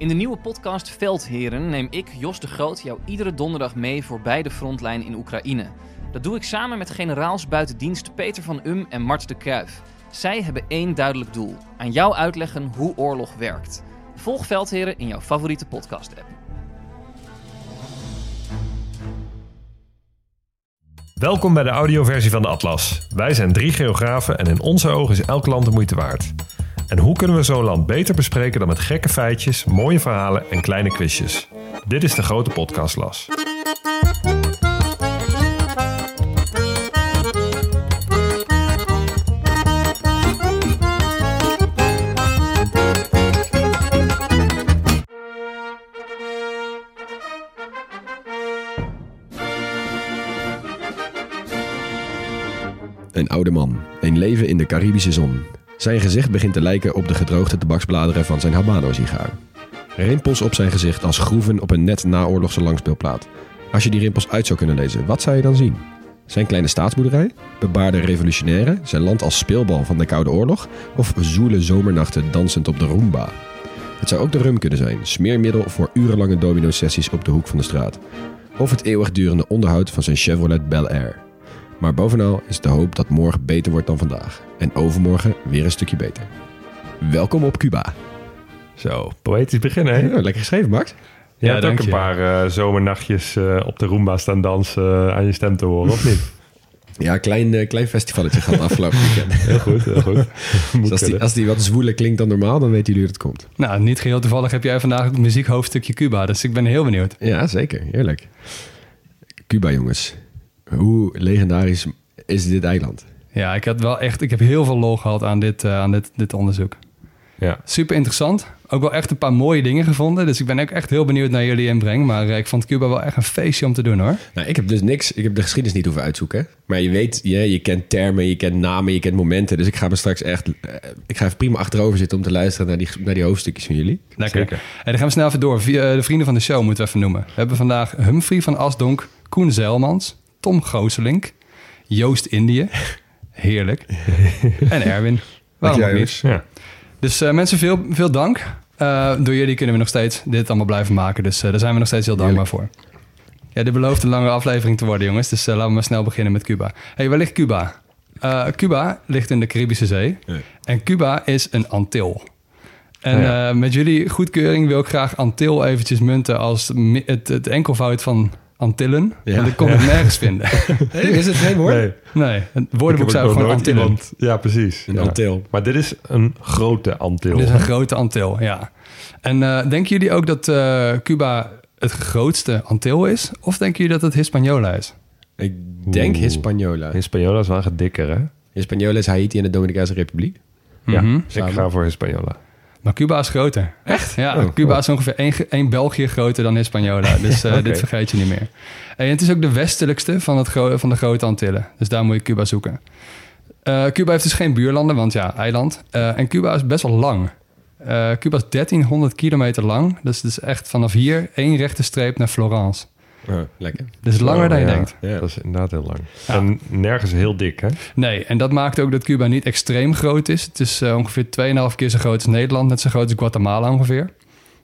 In de nieuwe podcast Veldheren neem ik, Jos de Groot, jou iedere donderdag mee voorbij de frontlijn in Oekraïne. Dat doe ik samen met generaals buiten dienst Peter van Um en Mart de Kruif. Zij hebben één duidelijk doel: aan jou uitleggen hoe oorlog werkt. Volg Veldheren in jouw favoriete podcast-app. Welkom bij de audioversie van de Atlas. Wij zijn drie geografen en in onze ogen is elk land de moeite waard. En hoe kunnen we zo'n land beter bespreken dan met gekke feitjes, mooie verhalen en kleine quizjes? Dit is de grote podcastlas. Een oude man, een leven in de Caribische zon. Zijn gezicht begint te lijken op de gedroogde tabaksbladeren van zijn Habano-sigaar. Rimpels op zijn gezicht als groeven op een net naoorlogse langspeelplaat. Als je die rimpels uit zou kunnen lezen, wat zou je dan zien? Zijn kleine staatsboerderij? Bebaarde revolutionairen? Zijn land als speelbal van de Koude Oorlog? Of zoele zomernachten dansend op de Roomba? Het zou ook de rum kunnen zijn, smeermiddel voor urenlange domino-sessies op de hoek van de straat. Of het eeuwigdurende onderhoud van zijn Chevrolet Bel Air. Maar bovenal is de hoop dat morgen beter wordt dan vandaag. En overmorgen weer een stukje beter. Welkom op Cuba. Zo, poëtisch beginnen, hè? Ja, lekker geschreven, Max. Je Ja, hebt ook dank een je. paar eh, zomernachtjes eh, op de Roomba staan dansen eh, aan je stem te horen, of niet? Ja, klein, klein festivalletje gehad afgelopen weekend. Heel goed, heel goed. Dus als, die, als die wat zwoeler klinkt dan normaal, dan weten jullie hoe het komt. Nou, niet geheel toevallig heb jij vandaag het muziekhoofdstukje Cuba, dus ik ben heel benieuwd. Ja, zeker. Heerlijk. Cuba, jongens. Hoe legendarisch is dit eiland? Ja, ik, had wel echt, ik heb heel veel lol gehad aan dit, eh, aan dit, dit onderzoek. Ja. Super interessant. Ook wel echt een paar mooie dingen gevonden. Dus ik ben ook echt heel benieuwd naar jullie inbreng. Maar eh, ik vond Cuba wel echt een feestje om te doen hoor. Nou, ik heb dus niks. Ik heb de geschiedenis niet hoeven uitzoeken. Maar je weet, je, je kent termen, je kent namen, je kent momenten. Dus ik ga me straks echt. eh, ik ga even prima achterover zitten om te luisteren naar die, naar die hoofdstukjes van jullie. Lekker. Zeker. En dan gaan we snel even door. Via, de vrienden van de show moeten we even noemen. We hebben vandaag Humphrey van Asdonk, Koen Zeilmans, Tom Gooselink, Joost Indië. Heerlijk. en Erwin. Waarom ook niet? Ja. Dus eh, mensen, veel, veel dank. Eh, door jullie kunnen we nog steeds dit allemaal blijven maken. Dus eh, daar zijn we nog steeds heel dankbaar voor. Ja, dit belooft een lange aflevering te worden, jongens. Dus laten we maar snel beginnen met Cuba. hey, waar ligt Cuba? Cuba ligt in de Caribische Zee. En Cuba is een Antil. En Oh ja. met jullie goedkeuring wil ik graag Antil eventjes munten als het, het enkelvoud van Antillen. Ja. Want ik kon het nergens vinden. Is het geen woord? Nee, Nee, het ik woordenboek zou gewoon Antillen. iemand- Ja, precies. Een Ja. Antil. Maar dit is een grote Antil. Dit is een grote Antil, ja. En eh, denken jullie ook dat eh, Cuba het grootste Antil is? Of denken jullie dat het Hispaniola is? Ik denk Oeh. Hispaniola. Hispaniola is wel een dikker, hè? Hispaniola is Haiti en de Dominicaanse Republiek. Ja, Mhm. ik Samen. ga voor Hispaniola. Maar Cuba is groter. Echt? Ja, Oh, Cuba is ongeveer één, één België groter dan Hispaniola. Dus eh, dit vergeet je niet meer. En het is ook de westelijkste van, het van de grote Antillen. Dus daar moet je Cuba zoeken. Eh, Cuba heeft dus geen buurlanden, want ja, eiland. Eh, en Cuba is best wel lang. Cuba is 1300 kilometer lang. Dus het is echt vanaf hier één rechte streep naar Florence. Oh, lekker. Dus langer dan je ja, denkt. Ja. Dat is inderdaad heel lang. Ja. En nergens heel dik, hè? Nee, en dat maakt ook dat Cuba niet extreem groot is. Het is eh, ongeveer 2,5 keer zo groot als Nederland, net zo groot als Guatemala ongeveer.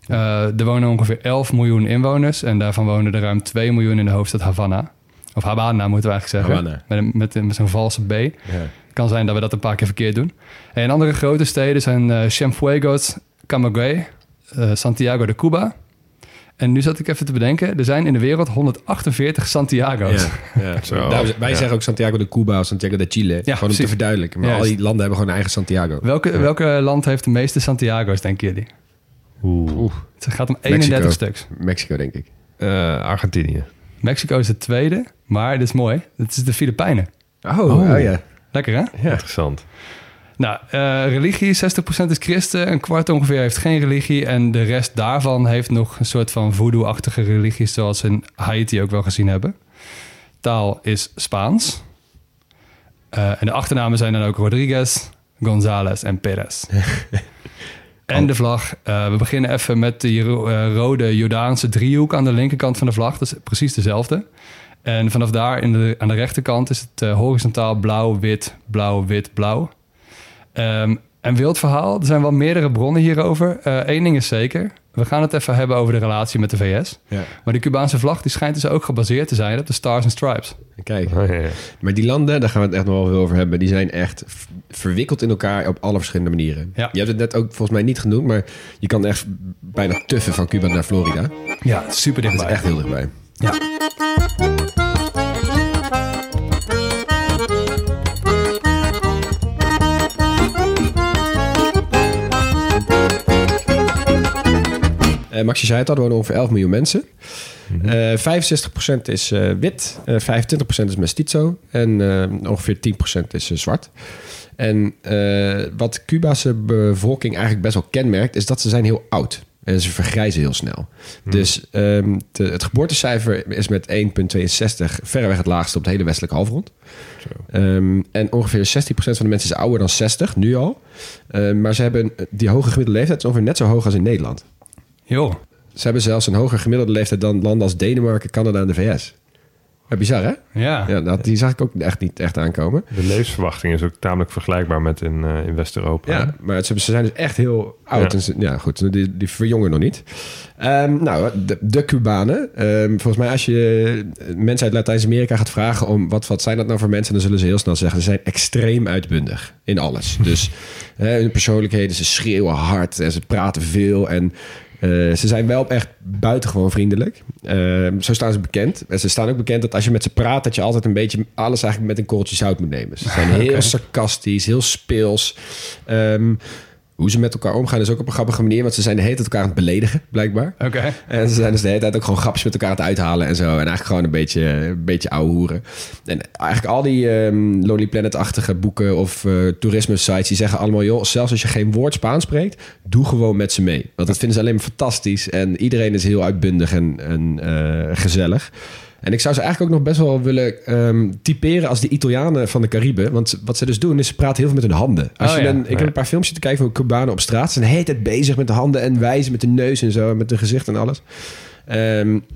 Eh, er wonen ongeveer 11 miljoen inwoners en daarvan wonen er ruim 2 miljoen in de hoofdstad Havana. Of Habana moeten we eigenlijk zeggen. Havana. Met, een- met, een- met zo'n valse B. Ja. kan zijn dat we dat een paar keer verkeerd doen. En andere grote steden zijn eh Cienfuegos, Camagüey, eh, Santiago de Cuba. En nu zat ik even te bedenken, er zijn in de wereld 148 Santiago's. Ja, ja. Zo, Daar- wij ja. zeggen ook Santiago de Cuba of Santiago de Chile. gewoon om precies. te verduidelijken. Maar al die landen hebben gewoon een eigen Santiago. Welke, welke land heeft de meeste Santiago's, denken jullie? Oeh. Het gaat om 31 Mexico. stuks. Mexico, denk ik. Eh, Argentinië. Mexico is de tweede, maar dit is mooi. Het is de Filipijnen. Oh, Oh. oh ja. Lekker hè? Interessant. Nou, eh, religie, 60% is christen. Een kwart ongeveer heeft geen religie. En de rest daarvan heeft nog een soort van voodoo-achtige religie... zoals we in Haiti ook wel gezien hebben. Taal is Spaans. Eh, en de achternamen zijn dan ook Rodriguez, González en Perez. en de vlag. Eh, we beginnen even met die ro- rode Jordaanse driehoek aan de linkerkant van de vlag. Dat is precies dezelfde. En vanaf daar in de, aan de rechterkant is het horizontaal blauw, wit, blauw, wit, blauw. Ehm, een wild verhaal. Er zijn wel meerdere bronnen hierover. Eén ding is zeker. We gaan het even hebben over de relatie met de VS. Ja. Maar de Cubaanse vlag die schijnt dus ook gebaseerd te zijn op de Stars and Stripes. Kijk. Oh, ja, ja. Maar die landen, daar gaan we het echt nog wel veel over hebben. Die zijn echt verwikkeld in elkaar op alle verschillende manieren. Ja. Je hebt het net ook volgens mij niet genoemd, maar je kan echt bijna tuffen van Cuba naar Florida. Dat Ja, super is dichtbij. echt heel dichtbij. Ja. Eh, Max, je zei het al, er wonen ongeveer 11 miljoen mensen. Eh 65% is eh, wit, eh 25% is mestizo en eh, ongeveer 10% is eh, zwart. En eh, wat Cuba's bevolking eigenlijk best wel kenmerkt, is dat ze zijn heel oud. En ze vergrijzen heel snel. Dus ehm, de- het geboortecijfer is met 1,62 verreweg het laagste op de hele westelijke halfrond. Ehm, en ongeveer 16% van de mensen is ouder dan 60, nu al. Ehm, maar ze hebben die hoge gemiddelde leeftijd is ongeveer net zo hoog als in Nederland. Joh. Ze hebben zelfs een hoger gemiddelde leeftijd dan landen als Denemarken, Canada en de VS. Ja, bizar hè? Ja. Ja, dat, die zag ik ook echt niet echt aankomen. De levensverwachting is ook tamelijk vergelijkbaar met in, eh, in West-Europa. Ja, maar ze, ze zijn dus echt heel oud. Ja. En ze, ja goed, die, die verjongen nog niet. Ehm, nou, de, de Cubanen. Ehm, volgens mij als je mensen uit Latijns-Amerika gaat vragen... om wat, wat zijn dat nou voor mensen... dan zullen ze heel snel zeggen... ze zijn extreem uitbundig in alles. Dus hè, hun persoonlijkheden, ze schreeuwen hard... en ze praten veel en... eh, ze zijn wel echt buitengewoon vriendelijk. Ehm, zo staan ze bekend. En ze staan ook bekend dat als je met ze praat... dat je altijd een beetje alles eigenlijk met een korreltje zout moet nemen. Ze zijn heel sarcastisch, heel speels. Ehm, hoe ze met elkaar omgaan is ook op een grappige manier... want ze zijn de hele tijd elkaar aan het beledigen, blijkbaar. Oké. En ze zijn dus de hele tijd ook gewoon grapjes met elkaar aan het uithalen en zo. En eigenlijk gewoon een beetje, een beetje. En eigenlijk al die ehm Lonely Planet-achtige boeken of eh, toerisme-sites... die zeggen allemaal, joh, zelfs als je geen woord Spaans spreekt... doe gewoon met ze mee. Want dat vinden ze alleen maar fantastisch. En iedereen is heel uitbundig en, en eh, gezellig. En ik zou ze eigenlijk ook nog best wel willen ehm, typeren als de Italianen van de Cariben. Want wat ze dus doen, is ze praten heel veel met hun handen. Als Oh je ja. dan, ik heb een paar filmpjes te kijken van Cubanen op straat. Ze zijn de hele tijd bezig met de handen en wijzen met de neus en zo. En met hun gezicht en alles.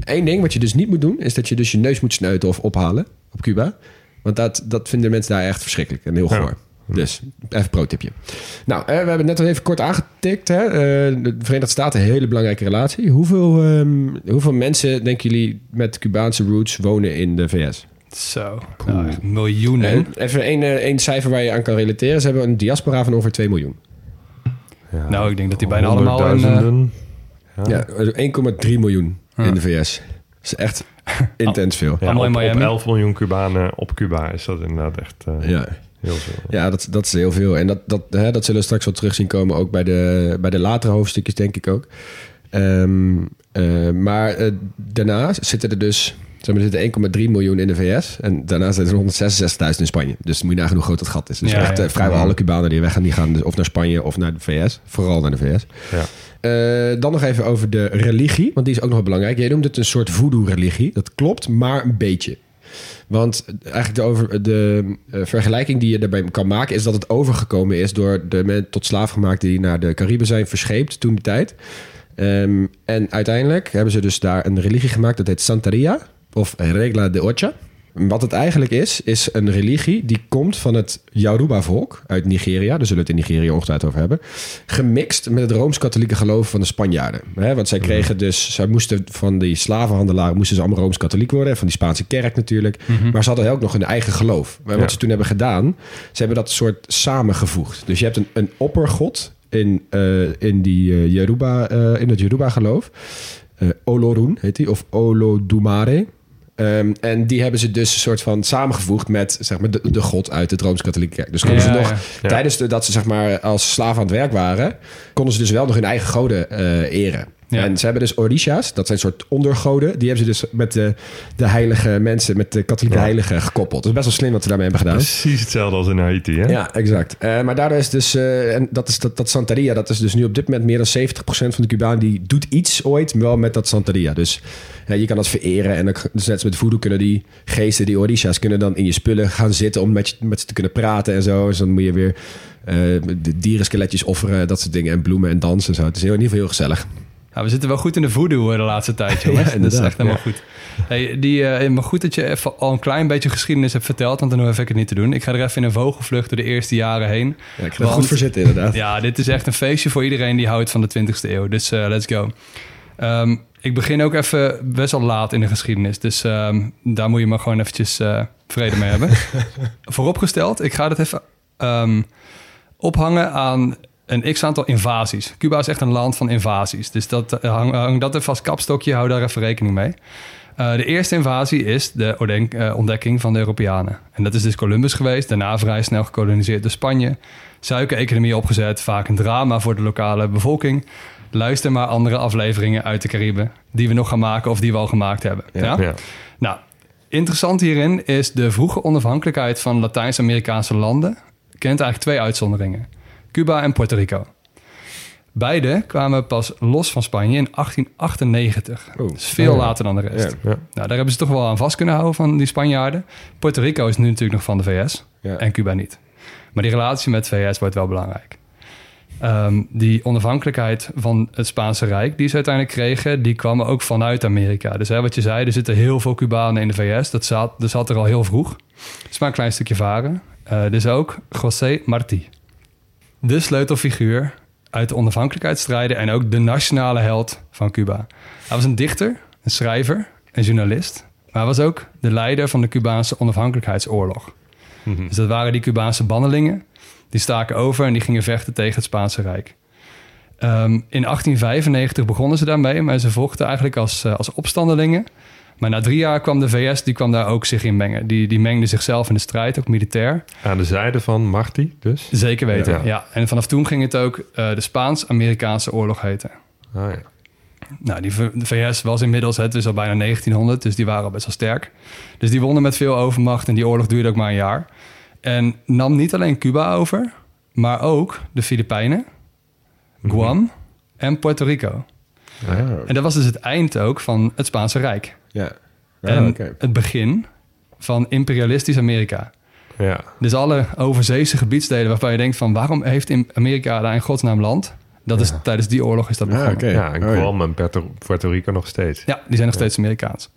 Eén ding wat je dus niet moet doen, is dat je dus je neus moet snuiten of ophalen op Cuba. Want dat, dat vinden mensen daar echt verschrikkelijk en heel goor. Dus even pro-tipje. Nou, eh, we hebben het net al even kort aangetikt. Hè? Eh, de Verenigde Staten, een hele belangrijke relatie. Hoeveel, ehm, hoeveel mensen, denken jullie, met Cubaanse roots wonen in de VS? Zo. Nou, miljoenen. En even één, eh, één cijfer waar je aan kan relateren. Ze hebben een diaspora van ongeveer 2 miljoen. Ja. Nou, ik denk dat die bijna allemaal in. Ja, eh, 1,3 miljoen Ja. in de VS. Dat is echt intens veel. Ja, Allemaal in op, op Miami. 11 miljoen Cubanen op Cuba is dat inderdaad echt eh, Ja. Heel veel. Ja, dat, dat is heel veel. En dat, dat, hè, dat zullen we straks wel terug zien komen, ook bij de, bij de latere hoofdstukjes, denk ik ook. Ehm, eh, maar eh, daarna zitten er dus, zeg maar, er zitten 1,3 miljoen in de VS. En daarna zitten er 166.000 in Spanje. Dus moet je nagaan hoe groot dat gat is. Dus Ja, echt ja. eh, vrijwel alle Cubanen die weggaan, die gaan dus of naar Spanje of naar de VS. Vooral naar de VS. Ja. Dan nog even over de religie, want die is ook nog belangrijk. Jij noemt het een soort voodoo-religie. Dat klopt, maar een beetje. Want eigenlijk de, over, de eh, vergelijking die je daarbij kan maken... is dat het overgekomen is door de mensen tot slaaf gemaakt... die naar de Cariben zijn verscheept toen die tijd. Ehm, en uiteindelijk hebben ze dus daar een religie gemaakt... dat heet Santeria of Regla de Ocha. Wat het eigenlijk is, is een religie die komt van het Yoruba-volk uit Nigeria. Daar zullen we het in Nigeria ongetwijfeld over hebben. Gemixt met het Rooms-Katholieke geloof van de Spanjaarden. Want zij kregen dus, zij moesten van die slavenhandelaren, moesten ze allemaal Rooms-Katholiek worden. Van die Spaanse kerk natuurlijk. Maar ze hadden ook nog hun eigen geloof. Maar wat Ja. ze toen hebben gedaan, ze hebben dat soort samengevoegd. Dus je hebt een, een oppergod in, eh, in, die, eh, Yoruba, eh, in het Yoruba-geloof. Olorun heet die, of Olodumare. Ehm, en die hebben ze dus een soort van samengevoegd met zeg maar, de, de god uit het Rooms-Katholieke Kerk. Dus konden Ja, ze nog, ja. Tijdens de, dat ze zeg maar, als slaaf aan het werk waren, konden ze dus wel nog hun eigen goden eh, eren. Ja. En ze hebben dus Orisha's, dat zijn soort ondergoden. Die hebben ze dus met de, de heilige mensen, met de katholieke Ja. heiligen gekoppeld. Dat is best wel slim wat ze daarmee hebben gedaan. Precies hetzelfde als in Haiti, hè? Ja, exact. Eh, maar daardoor is dus, eh, en dat is dat, dat Santeria, dat is dus nu op dit moment meer dan 70% van de Cubanen die doet iets ooit, wel met dat Santeria. Dus ja, je kan dat vereren en dan, dus net als met voodoo kunnen die geesten, die Orishas, kunnen dan in je spullen gaan zitten om met, je, met ze te kunnen praten en zo. Dus dan moet je weer eh, de dierenskeletjes offeren, dat soort dingen en bloemen en dansen en zo. Het is in ieder geval heel gezellig. Nou, we zitten wel goed in de voodoo eh, de laatste tijd, jongens. Ja, dat is echt helemaal ja. goed. Hey, die, eh, maar goed dat je even al een klein beetje geschiedenis hebt verteld, want dan hoef ik het niet te doen. Ik ga er even in een vogelvlucht door de eerste jaren heen. Ja, ik ga Want- goed voor zitten inderdaad. Ja, dit is echt een feestje voor iedereen die houdt van de 20e eeuw. Dus eh, let's go. Ehm, ik begin ook even best wel laat in de geschiedenis. Dus ehm, daar moet je maar gewoon eventjes vrede mee hebben. Vooropgesteld, ik ga dit even ehm, ophangen aan een x-aantal invasies. Cuba is echt een land van invasies. Dus dat, eh, hang, hang dat even als kapstokje, hou daar even rekening mee. Eh, de eerste invasie is de eh, ontdekking van de Europeanen. En dat is dus Columbus geweest. Daarna vrij snel gekoloniseerd door Spanje. Suikereconomie opgezet. Vaak een drama voor de lokale bevolking. Luister maar andere afleveringen uit de Cariben... die we nog gaan maken of die we al gemaakt hebben. Ja. Ja? Ja. Nou, interessant hierin is de vroege onafhankelijkheid van Latijns-Amerikaanse landen... kent eigenlijk twee uitzonderingen. Cuba en Puerto Rico. Beide kwamen pas los van Spanje in 1898. Oh. Dat is veel Oh later dan de rest. Ja. Ja. Nou, daar hebben ze toch wel aan vast kunnen houden van die Spanjaarden. Puerto Rico is nu natuurlijk nog van de VS Ja. en Cuba niet. Maar die relatie met de VS wordt wel belangrijk. Ehm, die onafhankelijkheid van het Spaanse Rijk die ze uiteindelijk kregen, die kwam ook vanuit Amerika. Dus hè, wat je zei, er zitten heel veel Cubanen in de VS. Dat zat, dat zat er al heel vroeg. Het is maar een klein stukje varen. Eh dus ook José Martí. De sleutelfiguur uit de onafhankelijkheidsstrijden en ook de nationale held van Cuba. Hij was een dichter, een schrijver, een journalist. Maar hij was ook de leider van de Cubaanse onafhankelijkheidsoorlog. Mhm. Dus dat waren die Cubaanse bannelingen. Die staken over en die gingen vechten tegen het Spaanse Rijk. Ehm, in 1895 begonnen ze daarmee, maar ze vochten eigenlijk als, eh, als opstandelingen. Maar na drie jaar kwam de VS, die kwam daar ook zich in mengen. Die, die mengde zichzelf in de strijd, ook militair. Aan de zijde van Marty, dus. Zeker weten, Ja. ja. En vanaf toen ging het ook eh, de Spaans-Amerikaanse oorlog heten. Ah, ja. Nou, die de VS was inmiddels, het is al bijna 1900, dus die waren al best wel sterk. Dus die wonnen met veel overmacht en die oorlog duurde ook maar een jaar. En nam niet alleen Cuba over, maar ook de Filipijnen, Guam en Puerto Rico. Ah, En dat was dus het eind ook van het Spaanse Rijk. Ja. Ah, en oké. het begin van imperialistisch Amerika. ja. Dus alle overzeese gebiedsdelen waarvan je denkt van... waarom heeft Amerika daar in godsnaam land? Dat is, Tijdens die oorlog is dat Ah, begonnen. Ja, en Oh, ja. Guam en Puerto, Rico nog steeds. Ja, die zijn nog steeds Amerikaans.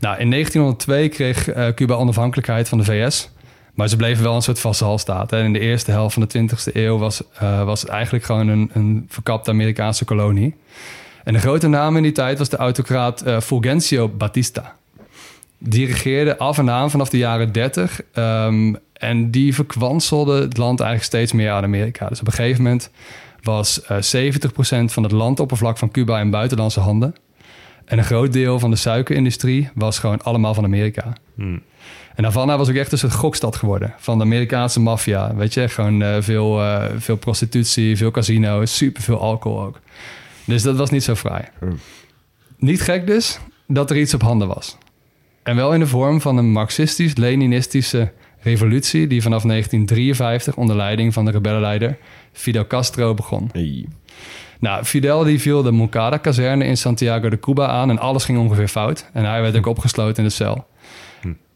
Nou, in 1902 kreeg eh, Cuba onafhankelijkheid van de VS. Maar ze bleven wel een soort vassalstaat. Hè. In de eerste helft van de 20e eeuw was, eh, was het eigenlijk gewoon een, een verkapte Amerikaanse kolonie. En de grote naam in die tijd was de autocraat eh, Fulgencio Batista. Die regeerde af en aan vanaf de jaren 30. ehm, en die verkwanselde het land eigenlijk steeds meer aan Amerika. Dus op een gegeven moment was eh 70% van het landoppervlak van Cuba in buitenlandse handen. En een groot deel van de suikerindustrie was gewoon allemaal van Amerika. Hmm. En Havana was ook echt een soort gokstad geworden. Van de Amerikaanse maffia. Weet je, gewoon eh, veel, eh, veel prostitutie, veel casino's, superveel alcohol ook. Dus dat was niet zo fraai. Hmm. Niet gek dus dat er iets op handen was. En wel in de vorm van een marxistisch-leninistische revolutie... die vanaf 1953 onder leiding van de rebellenleider Fidel Castro begon. Hey. Nou, Fidel die viel de Moncada-kazerne in Santiago de Cuba aan... en alles ging ongeveer fout. En hij werd ook opgesloten in de cel.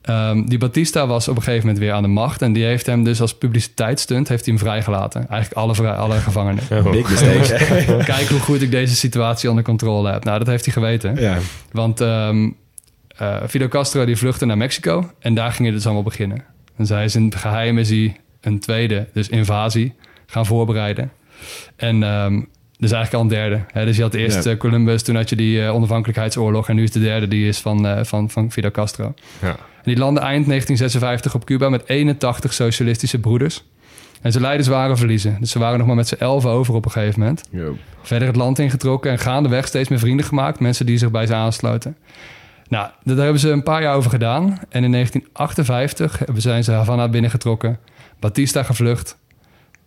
Ehm, die Batista was op een gegeven moment weer aan de macht... en die heeft hem dus als publiciteitsstunt heeft hij hem vrijgelaten. Eigenlijk alle, vrij- alle gevangenen. Oh. Big mistake. Kijk hoe goed ik deze situatie onder controle heb. Nou, dat heeft hij geweten. ja. Want ehm, eh, Fidel Castro die vluchtte naar Mexico en daar ging het dus allemaal beginnen. En zij is in het geheim is hij een tweede, dus invasie, gaan voorbereiden. En ehm dus eigenlijk al een derde. Hè? Dus je had eerst Ja. eh, Columbus, toen had je die eh, onafhankelijkheidsoorlog en nu is de derde, die is van, eh, van, van Fidel Castro. Ja. En die landde eind 1956 op Cuba met 81 socialistische broeders. En ze leidden zware verliezen. Dus ze waren nog maar met z'n elf over op een gegeven moment Yo. verder het land ingetrokken en gaandeweg steeds meer vrienden gemaakt. Mensen die zich bij ze aansloten. Nou, daar hebben ze een paar jaar over gedaan. En in 1958 hebben- zijn ze Havana binnengetrokken. Batista gevlucht.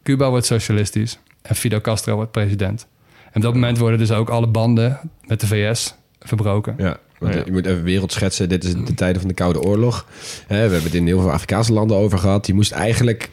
Cuba wordt socialistisch. En Fidel Castro wordt president. op dat moment worden dus ook alle banden met de VS verbroken. Ja. Want Ja. Je moet even wereld schetsen. Dit is de tijden van de Koude Oorlog. We hebben het in heel veel Afrikaanse landen over gehad. Je moest eigenlijk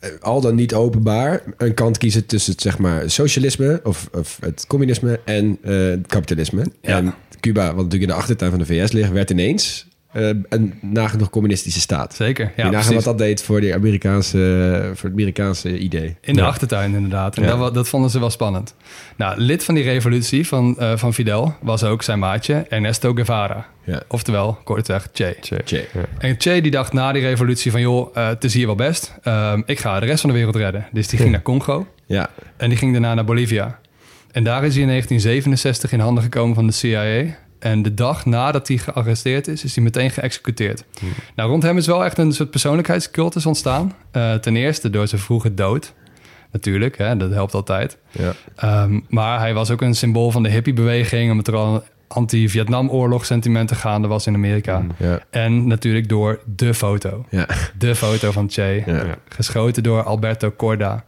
eh, al dan niet openbaar een kant kiezen tussen het zeg maar socialisme of, of het communisme en eh, het kapitalisme. Ja. En Cuba, wat natuurlijk in de achtertuin van de VS ligt, werd ineens een nagenoeg communistische staat. Zeker, Ja, nagaan precies. wat dat deed voor, de Amerikaanse, voor het Amerikaanse idee. In de Ja. achtertuin inderdaad. En Ja. dat, dat vonden ze wel spannend. Nou, lid van die revolutie van, eh, van Fidel was ook zijn maatje Ernesto Guevara. Ja. Oftewel, kortweg, Che. Che. En Che die dacht na die revolutie van... joh, eh, het is hier wel best. Ehm, ik ga de rest van de wereld redden. Dus die ging naar Congo Ja, en die ging daarna naar Bolivia. En daar is hij in 1967 in handen gekomen van de CIA. En de dag nadat hij gearresteerd is, is hij meteen geëxecuteerd. Nou, rond hem is wel echt een soort persoonlijkheidscultus ontstaan. Eh, ten eerste door zijn vroege dood. Natuurlijk, hè, dat helpt altijd. ja. Ehm, maar hij was ook een symbool van de hippiebeweging... omdat er al anti-Vietnamoorlog sentimenten gaande was in Amerika. Ja. En natuurlijk door de foto. Ja. De foto van Che. Geschoten door Alberto Corda.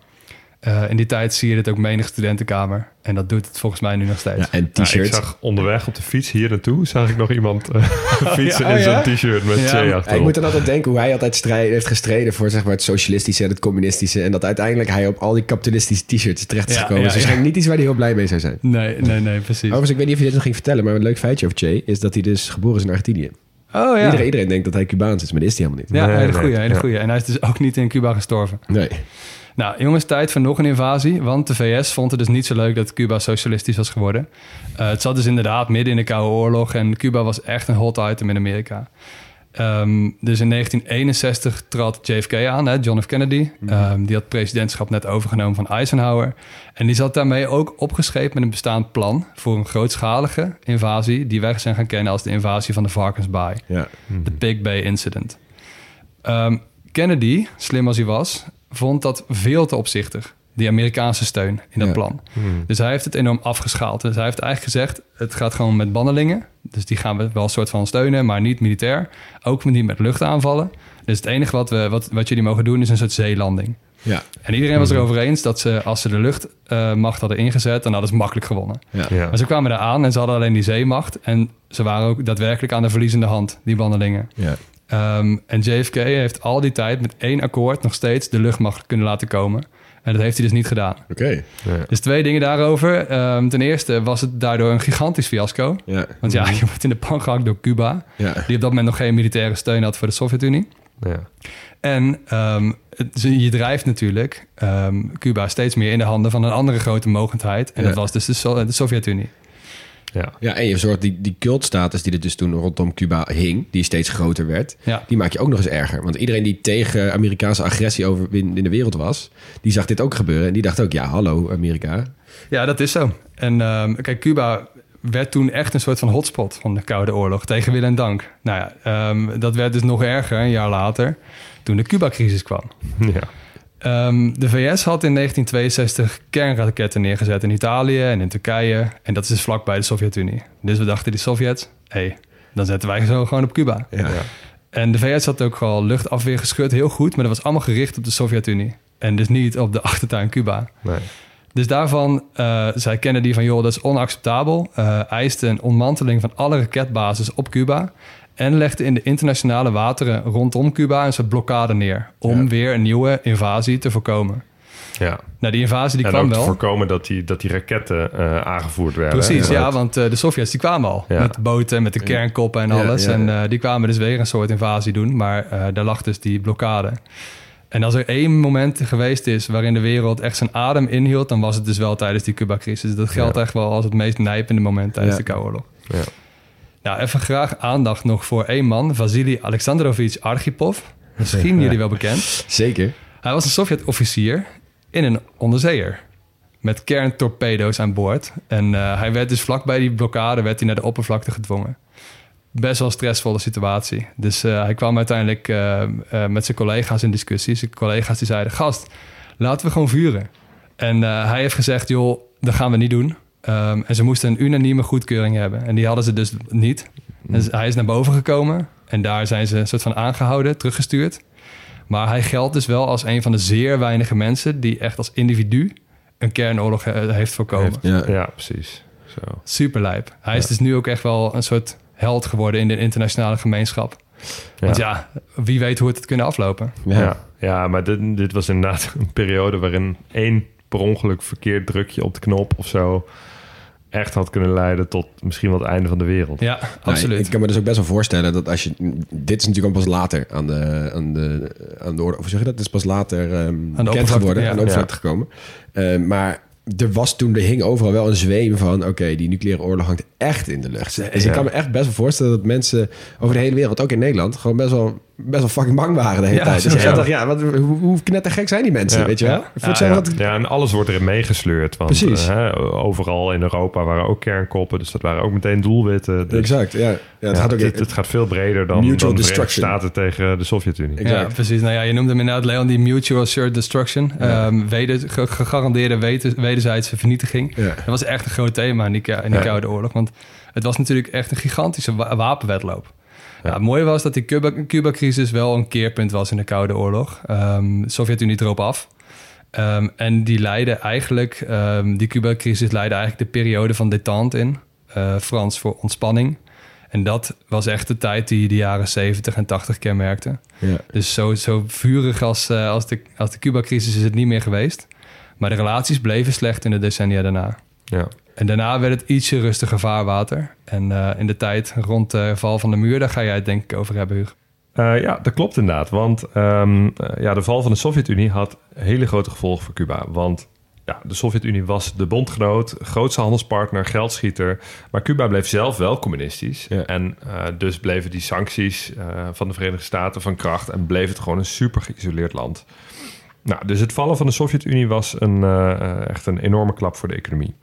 Eh, in die tijd zie je dit ook menig studentenkamer. En dat doet het volgens mij nu nog steeds. Ja, en t-shirts. ik zag onderweg op de fiets hier naartoe... zag ik nog iemand eh, fietsen Ja, in ja? zo'n t-shirt met Ja. Che Ja, achterop. ik moet dan altijd denken hoe hij altijd strijd, heeft gestreden voor zeg maar, het socialistische en het communistische. En dat uiteindelijk hij op al die kapitalistische t-shirts terecht is Ja, gekomen. ja, is waarschijnlijk niet iets waar hij heel blij mee zou zijn. Nee, nee, nee, precies. Overigens, ik weet niet of je dit nog ging vertellen, maar een leuk feitje over Che is dat hij dus geboren is in Argentinië. Oh ja. Iedereen, iedereen denkt dat hij Cubaans is, maar dat is hij helemaal niet. Ja, Nee, hele nee, goeie, hele ja. goeie. En hij is dus ook niet in Cuba gestorven. Nee. Nou, jongens, tijd voor nog een invasie. Want de VS vond het dus niet zo leuk dat Cuba socialistisch was geworden. Eh, het zat dus inderdaad midden in de Koude Oorlog. En Cuba was echt een hot item in Amerika. Ehm, dus in 1961 trad JFK aan, hè, John F. Kennedy. Ehm, die had het presidentschap net overgenomen van Eisenhower. En die zat daarmee ook opgeschreven met een bestaand plan... voor een grootschalige invasie... die wij zijn gaan kennen als de invasie van de Varkensbaai. Ja. De Big Bay Incident. Ehm, Kennedy, slim als hij was, vond dat veel te opzichtig. Die Amerikaanse steun in dat Ja. plan. Dus hij heeft het enorm afgeschaald. Dus hij heeft eigenlijk gezegd: het gaat gewoon met bandelingen. Dus die gaan we wel een soort van steunen, maar niet militair. Ook niet met luchtaanvallen. Dus het enige wat, we, wat, wat jullie mogen doen is een soort zeelanding. Ja. En iedereen was erover eens dat ze, als ze de luchtmacht hadden ingezet, dan hadden ze makkelijk gewonnen. Ja. Ja. Maar ze kwamen daar aan en ze hadden alleen die zeemacht. En ze waren ook daadwerkelijk aan de verliezende hand, die bandelingen. Ja. Ehm, en JFK heeft al die tijd met één akkoord nog steeds de luchtmacht kunnen laten komen. En dat heeft hij dus niet gedaan. Oké. Ja. Dus twee dingen daarover. Ehm, ten eerste was het daardoor een gigantisch fiasco. Ja. Want ja, je wordt in de pan gehakt door Cuba. Ja. Die op dat moment nog geen militaire steun had voor de Sovjet-Unie. Ja. En ehm, het- je drijft natuurlijk ehm, Cuba steeds meer in de handen van een andere grote mogendheid. En Ja. dat was dus de, So- de Sovjet-Unie. Ja. Ja, en je zorgt die, die cultstatus die er dus toen rondom Cuba hing, die steeds groter werd, Ja. die maak je ook nog eens erger. Want iedereen die tegen Amerikaanse agressie over in, in de wereld was, die zag dit ook gebeuren. En die dacht ook, ja, hallo Amerika. Ja, dat is zo. En ehm, kijk, Cuba werd toen echt een soort van hotspot van de Koude Oorlog. Tegen wil en dank. Nou ja, ehm, dat werd dus nog erger een jaar later, toen de Cuba-crisis kwam. Ja. Ehm, de VS had in 1962 kernraketten neergezet in Italië en in Turkije. En dat is dus vlakbij de Sovjet-Unie. Dus we dachten, die Sovjets, hé, hey, dan zetten wij zo gewoon op Cuba. Ja. Ja. En de VS had ook al luchtafweer geschud, heel goed. Maar dat was allemaal gericht op de Sovjet-Unie. En dus niet op de achtertuin Cuba. Nee. Dus daarvan eh, zei Kennedy van... joh, dat is onacceptabel. Eh, eiste een ontmanteling van alle raketbases op Cuba... en legde in de internationale wateren rondom Cuba... een soort blokkade neer... om Ja. weer een nieuwe invasie te voorkomen. Ja. Nou, die invasie die en kwam ook te wel. voorkomen dat die, dat die raketten eh, aangevoerd werden. Precies, ja, dat- want eh, de Sovjets die kwamen al. Ja. Met de boten, met de kernkoppen en alles. ja, ja. En eh, die kwamen dus weer een soort invasie doen. Maar eh, daar lag dus die blokkade. En als er één moment geweest is waarin de wereld echt zijn adem inhield... dan was het dus wel tijdens die Cuba-crisis. Dat geldt Ja. echt wel als het meest nijpende moment tijdens Ja. de Koude Oorlog. Ja. Nou, even graag aandacht nog voor één man. Vasily Alexandrovich Archipov. Misschien jullie wel bekend. Zeker. Hij was een Sovjet-officier in een onderzeeër. Met kerntorpedo's aan boord. En eh, hij werd dus vlakbij die blokkade werd hij naar de oppervlakte gedwongen. Best wel een stressvolle situatie. Dus eh, hij kwam uiteindelijk eh, met zijn collega's in discussie. Zijn collega's die zeiden, gast, laten we gewoon vuren. En hij heeft gezegd, joh, dat gaan we niet doen. Ehm, en ze moesten een unanieme goedkeuring hebben. En die hadden ze dus niet. Dus hij is naar boven gekomen. En daar zijn ze een soort van aangehouden, teruggestuurd. Maar hij geldt dus wel als een van de zeer weinige mensen die echt als individu een kernoorlog eh, heeft voorkomen. Heeft- Ja. Ja, precies. Zo. Super lijp. Hij is dus nu ook echt wel een soort held geworden in de internationale gemeenschap. Want ja, wie weet hoe het had kunnen aflopen. Ja. Ja, ja maar dit, dit was inderdaad een periode waarin één per ongeluk verkeerd drukje op de knop of zo echt had kunnen leiden tot misschien wel het einde van de wereld. Ja, Nou, absoluut. ik kan me dus ook best wel voorstellen dat als je... Dit is natuurlijk ook pas later aan de, aan de, aan de orde... Of zeg je dat? Het is pas later ehm bekend geworden, ja. aan de oppervlakte gekomen. Eh, maar er was toen, er hing overal wel een zweem van... oké, die nucleaire oorlog hangt echt in de lucht. Dus ik kan me echt best wel voorstellen dat mensen over de hele wereld... ook in Nederland, gewoon best wel, best wel fucking bang waren de hele Ja, tijd. Dus ik ja. dacht, ja, wat, hoe, hoe knettergek zijn die mensen, Ja. weet je wel? Ja. Ja, zo ja. wat- Ja, en alles wordt erin meegesleurd. Want Precies. eh, hè, overal in Europa waren ook kernkoppen. Dus dat waren ook meteen doelwitten. Dus, Exact, ja. ja het ja, gaat ook... het, het gaat veel breder dan, Mutual dan de. Staten tegen de Sovjet-Unie. Ja, precies. Nou ja, je noemde hem inderdaad, Leon, die mutual assured destruction. Ja. Ehm, weder, ge- gegarandeerde weder- wederzijdse vernietiging. ja. Dat was echt een groot thema in die, in die Ja. Koude Oorlog. Want het was natuurlijk echt een gigantische wa- wapenwedloop. Ja. Het mooie was dat die Cuba- Cuba-crisis wel een keerpunt was in de Koude Oorlog. Ehm, de Sovjet-Unie erop af. Ehm, en die leidde eigenlijk, ehm, die Cuba-crisis leidde eigenlijk de periode van détente in. Eh, Frans voor ontspanning. En dat was echt de tijd die de jaren 70 en 80 kenmerkte. ja. Dus zo, zo vurig als, eh, als de, als de Cuba-crisis is het niet meer geweest. Maar de relaties bleven slecht in de decennia daarna. Ja. En daarna werd het ietsje rustiger vaarwater. En eh, in de tijd rond de val van de muur, daar ga jij het denk ik over hebben, Hugo. Eh, ja, dat klopt inderdaad. Want ehm, eh, ja, de val van de Sovjet-Unie had hele grote gevolgen voor Cuba. Want ja, de Sovjet-Unie was de bondgenoot, grootste handelspartner, geldschieter. Maar Cuba bleef zelf wel communistisch. Ja. En eh, dus bleven die sancties eh, van de Verenigde Staten van kracht... en bleef het gewoon een super geïsoleerd land. Nou, dus het vallen van de Sovjet-Unie was een, echt een enorme klap voor de economie.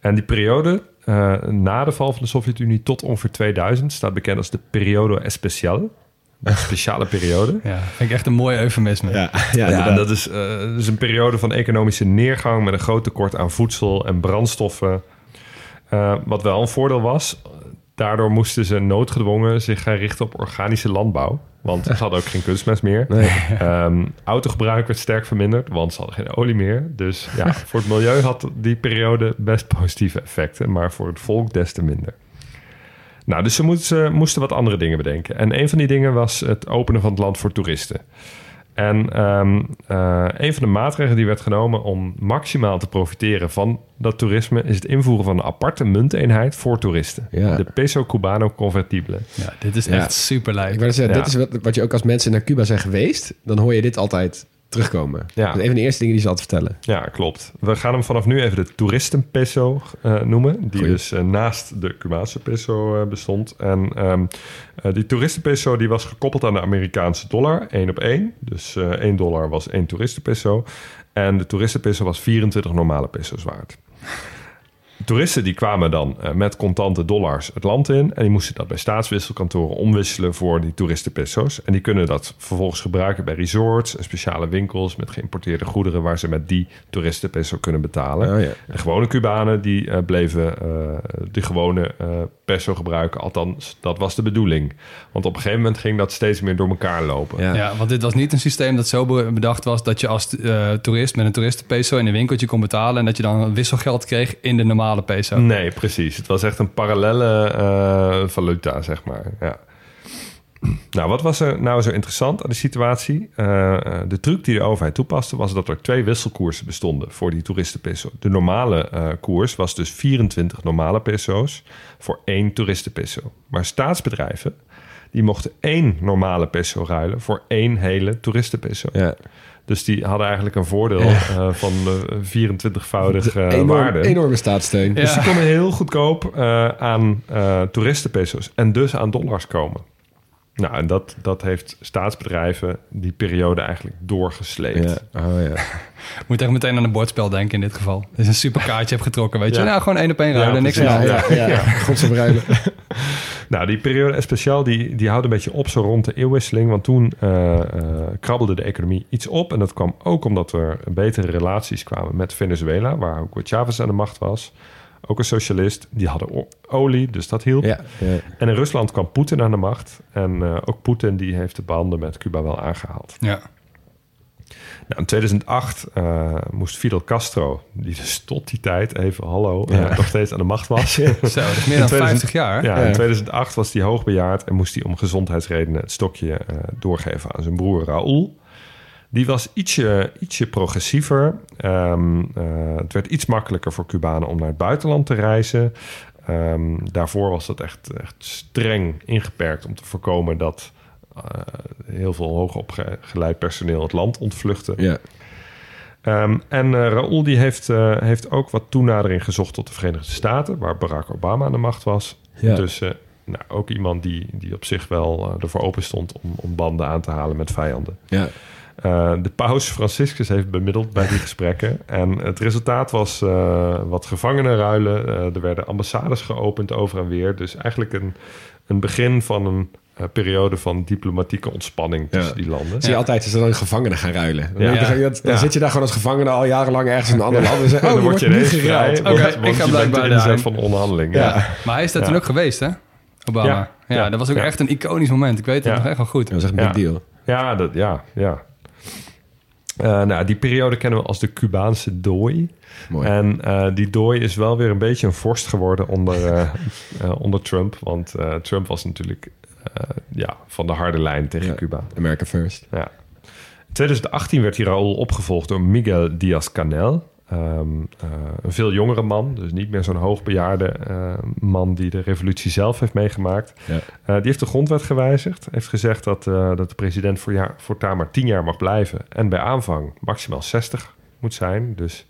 En die periode eh, na de val van de Sovjet-Unie tot ongeveer 2000 staat bekend als de periode especial. Een speciale periode. Ja, vind ik echt een mooi eufemisme. Ja, ja, dat is, eh, dat is een periode van economische neergang met een groot tekort aan voedsel en brandstoffen. Eh, wat wel een voordeel was, daardoor moesten ze noodgedwongen zich gaan richten op organische landbouw. Want ze hadden ook geen kunstmest meer. Nee. Ehm, autogebruik werd sterk verminderd, want ze hadden geen olie meer. Dus ja, voor het milieu had die periode best positieve effecten, maar voor het volk des te minder. Nou, dus ze moesten, moesten wat andere dingen bedenken. En een van die dingen was het openen van het land voor toeristen. En ehm, eh, een van de maatregelen die werd genomen om maximaal te profiteren van dat toerisme is het invoeren van een aparte munteenheid voor toeristen. Ja. De peso cubano convertible. Ja, dit is Ja. echt super Ik net zeggen, Ja. dit is wat, wat je ook als mensen naar Cuba zijn geweest, dan hoor je dit altijd terugkomen. Ja. Dat is een van de eerste dingen die ze altijd vertellen. Ja, klopt. We gaan hem vanaf nu even de toeristenpeso eh noemen. Die Goeie. dus eh, naast de Cubaanse peso eh, bestond. En eh, die toeristenpeso die was gekoppeld aan de Amerikaanse dollar. één op één. Dus eh 1 dollar was één toeristenpeso. En de toeristenpeso was 24 normale peso's waard. Toeristen die kwamen dan eh, met contante dollars het land in. En die moesten dat bij staatswisselkantoren omwisselen voor die toeristenpeso's. En die kunnen dat vervolgens gebruiken bij resorts en speciale winkels met geïmporteerde goederen waar ze met die toeristenpeso kunnen betalen. Oh, ja. De gewone Cubanen die eh, bleven eh de gewone peso gebruiken. Althans, dat was de bedoeling. Want op een gegeven moment ging dat steeds meer door elkaar lopen. Ja. Ja, want dit was niet een systeem dat zo be- bedacht was dat je als eh, toerist met een toeristenpeso in een winkeltje kon betalen en dat je dan wisselgeld kreeg in de normale peso. Nee, precies. Het was echt een parallelle eh, valuta, zeg maar. Ja. Nou, wat was er nou zo interessant aan de situatie? Eh, eh, de truc die de overheid toepaste was dat er twee wisselkoersen bestonden voor die toeristenpeso. De normale eh, koers was dus 24 normale peso's voor één toeristenpeso. Maar staatsbedrijven die mochten één normale peso ruilen voor één hele toeristenpeso. Ja. Dus die hadden eigenlijk een voordeel van de 24-voudig eh Enorm, waarde. enorme staatssteun. Ja. Dus die konden heel goedkoop aan toeristenpeso's en dus aan dollars komen. Nou, en dat, dat heeft staatsbedrijven die periode eigenlijk doorgesleept. Ja. Oh, ja. Moet echt meteen aan een bordspel denken in dit geval. Dus een superkaartje heb getrokken, weet je. Ja. Nou, gewoon één op één ruilen, niks aan. Ja, ja, ja. Godsverruilen. Nou, die periode speciaal die, die houdt een beetje op zo rond de eeuwwisseling. Want toen eh, eh, krabbelde de economie iets op. En dat kwam ook omdat er betere relaties kwamen met Venezuela, waar ook Chavez aan de macht was. Ook een socialist. Die hadden olie, dus dat hielp. Ja, ja. En in Rusland kwam Poetin aan de macht. En eh, ook Poetin die heeft de banden met Cuba wel aangehaald. Ja. Nou, in 2008 eh, moest Fidel Castro, die dus tot die tijd even, hallo, eh, Ja. nog steeds aan de macht was. Zo, dat is meer dan 2000 50 jaar. Ja, Ja. in 2008 was hij hoogbejaard en moest hij om gezondheidsredenen het stokje eh, doorgeven aan zijn broer Raúl. Die was ietsje, ietsje progressiever. Ehm, eh, het werd iets makkelijker voor Cubanen om naar het buitenland te reizen. Ehm, daarvoor was dat echt, echt streng ingeperkt om te voorkomen dat eh, heel veel hoogopgeleid personeel het land ontvluchtte. Ja. Ehm, en eh Raúl die heeft, heeft ook wat toenadering gezocht tot de Verenigde Staten, waar Barack Obama aan de macht was. Ja. Dus nou, ook iemand die, die op zich wel ervoor open stond om, om banden aan te halen met vijanden. Ja. Eh, de paus Franciscus heeft bemiddeld bij die gesprekken. En het resultaat was eh, wat gevangenenruilen. Eh, er werden ambassades geopend over en weer. Dus eigenlijk een, een begin van een eh, periode van diplomatieke ontspanning tussen Ja. die landen. Zie je altijd als er dan gevangenen gaan ruilen. Dan, Ja. je, dan, dan Ja. zit je daar gewoon als gevangene al jarenlang ergens in een ander land. En oh, dan je word je ineens geruild. ik ga blijkbaar de inzet van de onderhandeling. Ja. Ja. Maar hij is daar Ja. toen ook geweest, hè? Obama. Ja. Ja, Ja. dat was ook Ja. echt een iconisch moment. Ik weet het Ja. nog echt wel goed. Dat was echt een Ja. big deal. Ja, dat, ja, ja. Eh, nou, die periode kennen we als de Cubaanse dooi. Mooi. En eh, die dooi is wel weer een beetje een vorst geworden onder, eh, onder Trump. Want Trump was natuurlijk ja, van de harde lijn tegen Ja. Cuba. America first. Ja. In 2018 werd die Raúl opgevolgd door Miguel Díaz-Canel. Ehm, eh, een veel jongere man, dus niet meer zo'n hoogbejaarde eh, man die de revolutie zelf heeft meegemaakt. Ja. Eh, die heeft de grondwet gewijzigd. Heeft gezegd dat, eh, dat de president voor jaar, voortaan maar 10 jaar mag blijven. En bij aanvang maximaal 60 moet zijn. Dus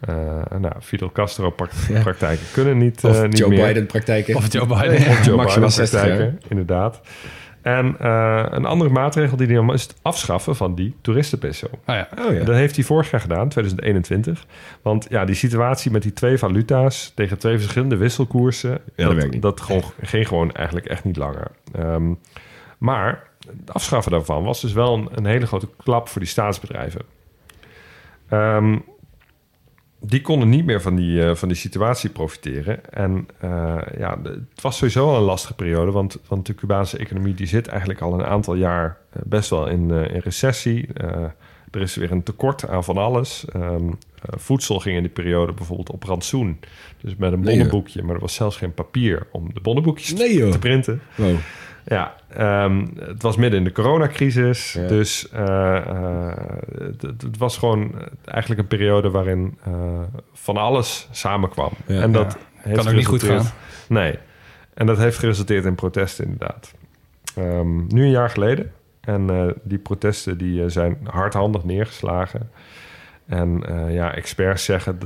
eh, nou, Fidel Castro Ja. praktijken kunnen niet, eh, Of niet Joe meer. Biden praktijken. Of Joe Biden. Of Joe Maximaal Biden 60 praktijken, inderdaad. En eh, een andere maatregel die hij nam is het afschaffen van die toeristenpeso. Oh ja. Oh ja. Dat heeft hij vorig jaar gedaan, 2021. Want ja, die situatie met die twee valuta's tegen twee verschillende wisselkoersen... dat werkt niet. dat gewoon, ging gewoon eigenlijk echt niet langer. Ehm, maar het afschaffen daarvan was dus wel een, een hele grote klap voor die staatsbedrijven. Ehm, die konden niet meer van die, eh, van die situatie profiteren. En eh, ja, de- het was sowieso al een lastige periode, want, want de Cubaanse economie die zit eigenlijk al een aantal jaar eh, best wel in, in recessie. Er is weer een tekort aan van alles. Ehm, eh, voedsel ging in die periode bijvoorbeeld op rantsoen. Dus met een Nee, bonnenboekje, maar er was zelfs geen papier om de bonnenboekjes te- Nee, te printen. Wow. Ja, ehm, het was midden in de coronacrisis. Ja. Dus eh, eh, het, was gewoon eigenlijk een periode waarin eh, van alles samenkwam. Ja. en dat Ja. heeft Kan ook niet goed gaan. Nee. En dat heeft geresulteerd in protesten inderdaad. Ehm, nu een jaar geleden. En eh, die protesten die, zijn hardhandig neergeslagen. En eh, ja, experts zeggen,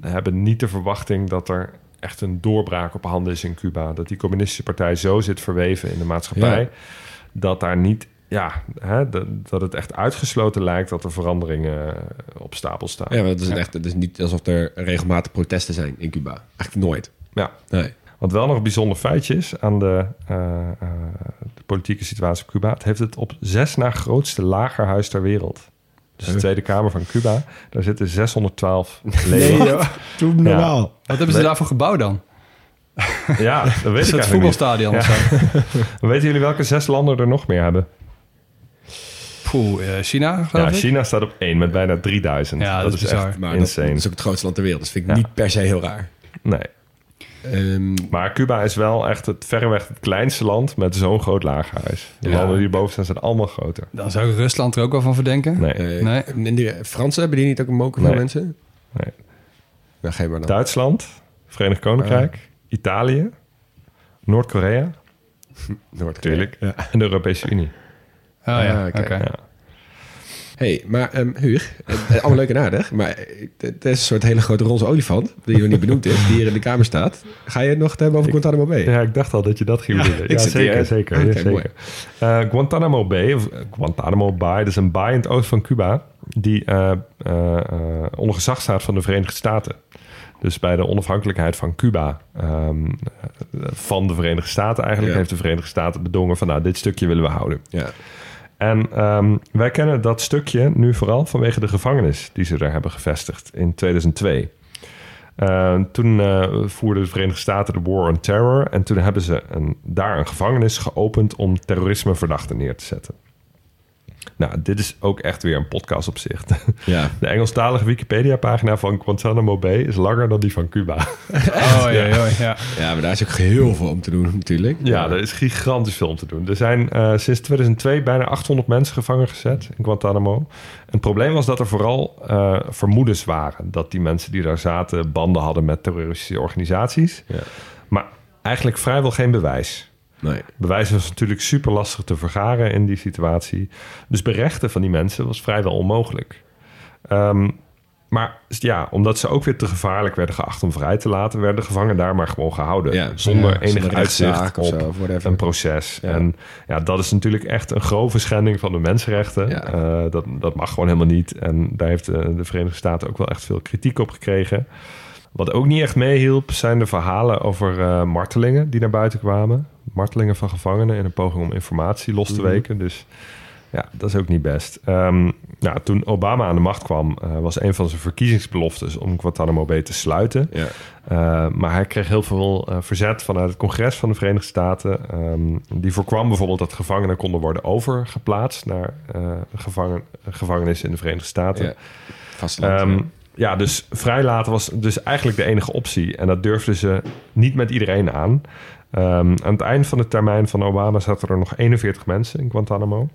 hebben niet de verwachting dat er echt een doorbraak op handen is in Cuba. Dat die communistische partij zo zit verweven in de maatschappij. Ja. Dat daar niet, ja, hè, dat, dat het echt uitgesloten lijkt dat er veranderingen eh, op stapel staan. Ja, maar het is, echt, het is niet alsof er regelmatig protesten zijn in Cuba. Eigenlijk nooit. Ja. Nee. Wat wel nog een bijzonder feitje is aan de, eh, eh, de politieke situatie op Cuba. Het heeft het op zes na grootste lagerhuis ter wereld. Dus de? Tweede Kamer van Cuba. Daar zitten 612 leden. joh. Doe normaal. Wat hebben ze Nee. daarvoor gebouwd dan? Ja, dat weet Is ik het eigenlijk voetbalstadion of zo? Weten jullie welke zes landen er nog meer hebben? Poeh, eh, China Ja, ik? China staat op één met bijna 3000. Ja, dat is bizar. echt Maar dat, insane. dat is ook het grootste land ter wereld. Dus vind ik Ja. niet per se heel raar. Nee. Ehm, Maar Cuba is wel echt het verreweg het kleinste land met zo'n groot lagerhuis. De Ja. landen die erboven staan zijn allemaal groter. Dan zou ik Rusland er ook wel van verdenken. Nee. eh, Nee. die Fransen hebben die niet ook een moken van Nee. mensen? Nee. Nou, geef maar dan. Duitsland, Verenigd Koninkrijk, Italië, Noord-Korea Noord-Korea. Tuurlijk. Ja. en de Europese Unie. Oh ja, Ah, oké. oké. Ja. Hey, maar um, Huur, eh, eh, allemaal leuk en aardig, maar eh, het is een soort hele grote roze olifant, die nog niet benoemd is, die hier in de kamer staat. Ga je het nog hebben over Ik- Guantanamo Bay? Ja, ik dacht al dat je dat ging Ja, ik Ja, zeker, zeker. Ja, zeker. Guantanamo Bay, of Guantanamo Bay, dat is een baai in het oosten van Cuba... die eh, onder gezag staat van de Verenigde Staten. Dus bij de onafhankelijkheid van Cuba, ehm, eh, van de Verenigde Staten eigenlijk... Ja. heeft de Verenigde Staten bedongen van... nou, dit stukje willen we houden. Ja. En ehm, wij kennen dat stukje nu vooral vanwege de gevangenis die ze daar hebben gevestigd in 2002. Eh, toen eh, voerden de Verenigde Staten de War on Terror en toen hebben ze een, daar een gevangenis geopend om terrorismeverdachten neer te zetten. Nou, dit is ook echt weer een podcast op zich. Ja. De Engelstalige Wikipedia-pagina van Guantanamo Bay is langer dan die van Cuba. Oh, ja, ja, ja. ja, maar daar is ook heel veel om te doen natuurlijk. Ja, er is gigantisch veel om te doen. Er zijn eh, sinds 2002 bijna 800 mensen gevangen gezet in Guantanamo. En het probleem was dat er vooral eh, vermoedens waren... dat die mensen die daar zaten banden hadden met terroristische organisaties. Ja. Maar eigenlijk vrijwel geen bewijs. Nee. Bewijs was natuurlijk super lastig te vergaren in die situatie. Dus berechten van die mensen was vrijwel onmogelijk. Ehm, maar ja, omdat ze ook weer te gevaarlijk werden geacht om vrij te laten, werden de gevangenen daar maar gewoon gehouden. Ja, zonder ja, enig zonder uitzicht op zo, een proces. Ja. En ja, dat is natuurlijk echt een grove schending van de mensenrechten. Eh, dat, dat mag gewoon helemaal niet. En daar heeft de, de Verenigde Staten ook wel echt veel kritiek op gekregen. Wat ook niet echt meehielp, zijn de verhalen over eh, martelingen die naar buiten kwamen. Martelingen van gevangenen in een poging om informatie los te Mhm. weken. Dus ja, dat is ook niet best. Ehm, nou, toen Obama aan de macht kwam, eh, was een van zijn verkiezingsbeloftes om Guantanamo Bay te sluiten. Ja. Uh, maar hij kreeg heel veel uh, verzet vanuit het congres van de Verenigde Staten. Um, die voorkwam bijvoorbeeld dat gevangenen konden worden overgeplaatst naar gevangen, gevangenis in de Verenigde Staten. Ja. Vasteland, Um, ja. dus vrijlaten was dus eigenlijk de enige optie. En dat durfden ze niet met iedereen aan. Um, aan het eind van de termijn van Obama zaten er nog 41 mensen in Guantanamo.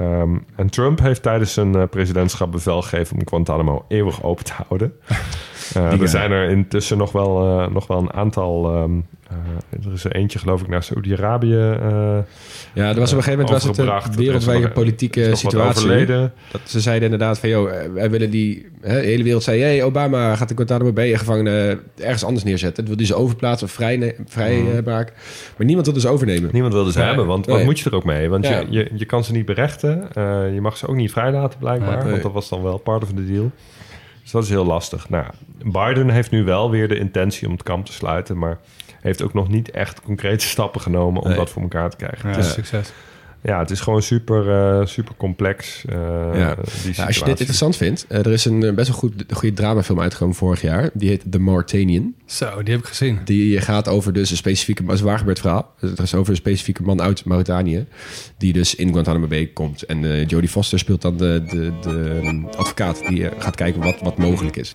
Um, en Trump heeft tijdens zijn uh, presidentschap bevel gegeven om Guantanamo eeuwig open te houden. Uh, er zijn er intussen nog wel, uh, nog wel een aantal. Um, er is er eentje, geloof ik, naar Saoedi-Arabië. ja, er was op een gegeven moment was het een wereldwijde politieke situatie. Dat ze zeiden inderdaad van, joh, wij willen die... Hè, de hele wereld zei, hey, Obama gaat de Guantanamo Bay gevangenen ergens anders neerzetten. Dat wil die ze overplaatsen of vrij, vrij Mhm. maken. Maar niemand wil dus overnemen. Niemand wilde ze Nee. hebben, want Nee. wat moet je er ook mee? Want Ja. je, je, je kan ze niet berechten. je mag ze ook niet vrijlaten, blijkbaar. Nee. Want dat was dan wel part of the deal. Dus dat is heel lastig. Nou, Biden heeft nu wel weer de intentie om het kamp te sluiten, maar heeft ook nog niet echt concrete stappen genomen om Nee. dat voor elkaar te krijgen. Ja, Het is, succes. Ja, het is gewoon super, uh, super complex. uh, Ja. die Ja, als je dit interessant vindt, uh, er is een best wel goed, goede dramafilm uitgekomen vorig jaar. Die heet The Mauritanian. Zo, die heb ik gezien. Die gaat over dus een specifieke, maar het is een waar gebeurd verhaal. Het is over een specifieke man uit Mauritanië. Die dus in Guantanamo Bay komt. En uh, Jodie Foster speelt dan de, de, de advocaat die uh, gaat kijken wat, wat mogelijk is.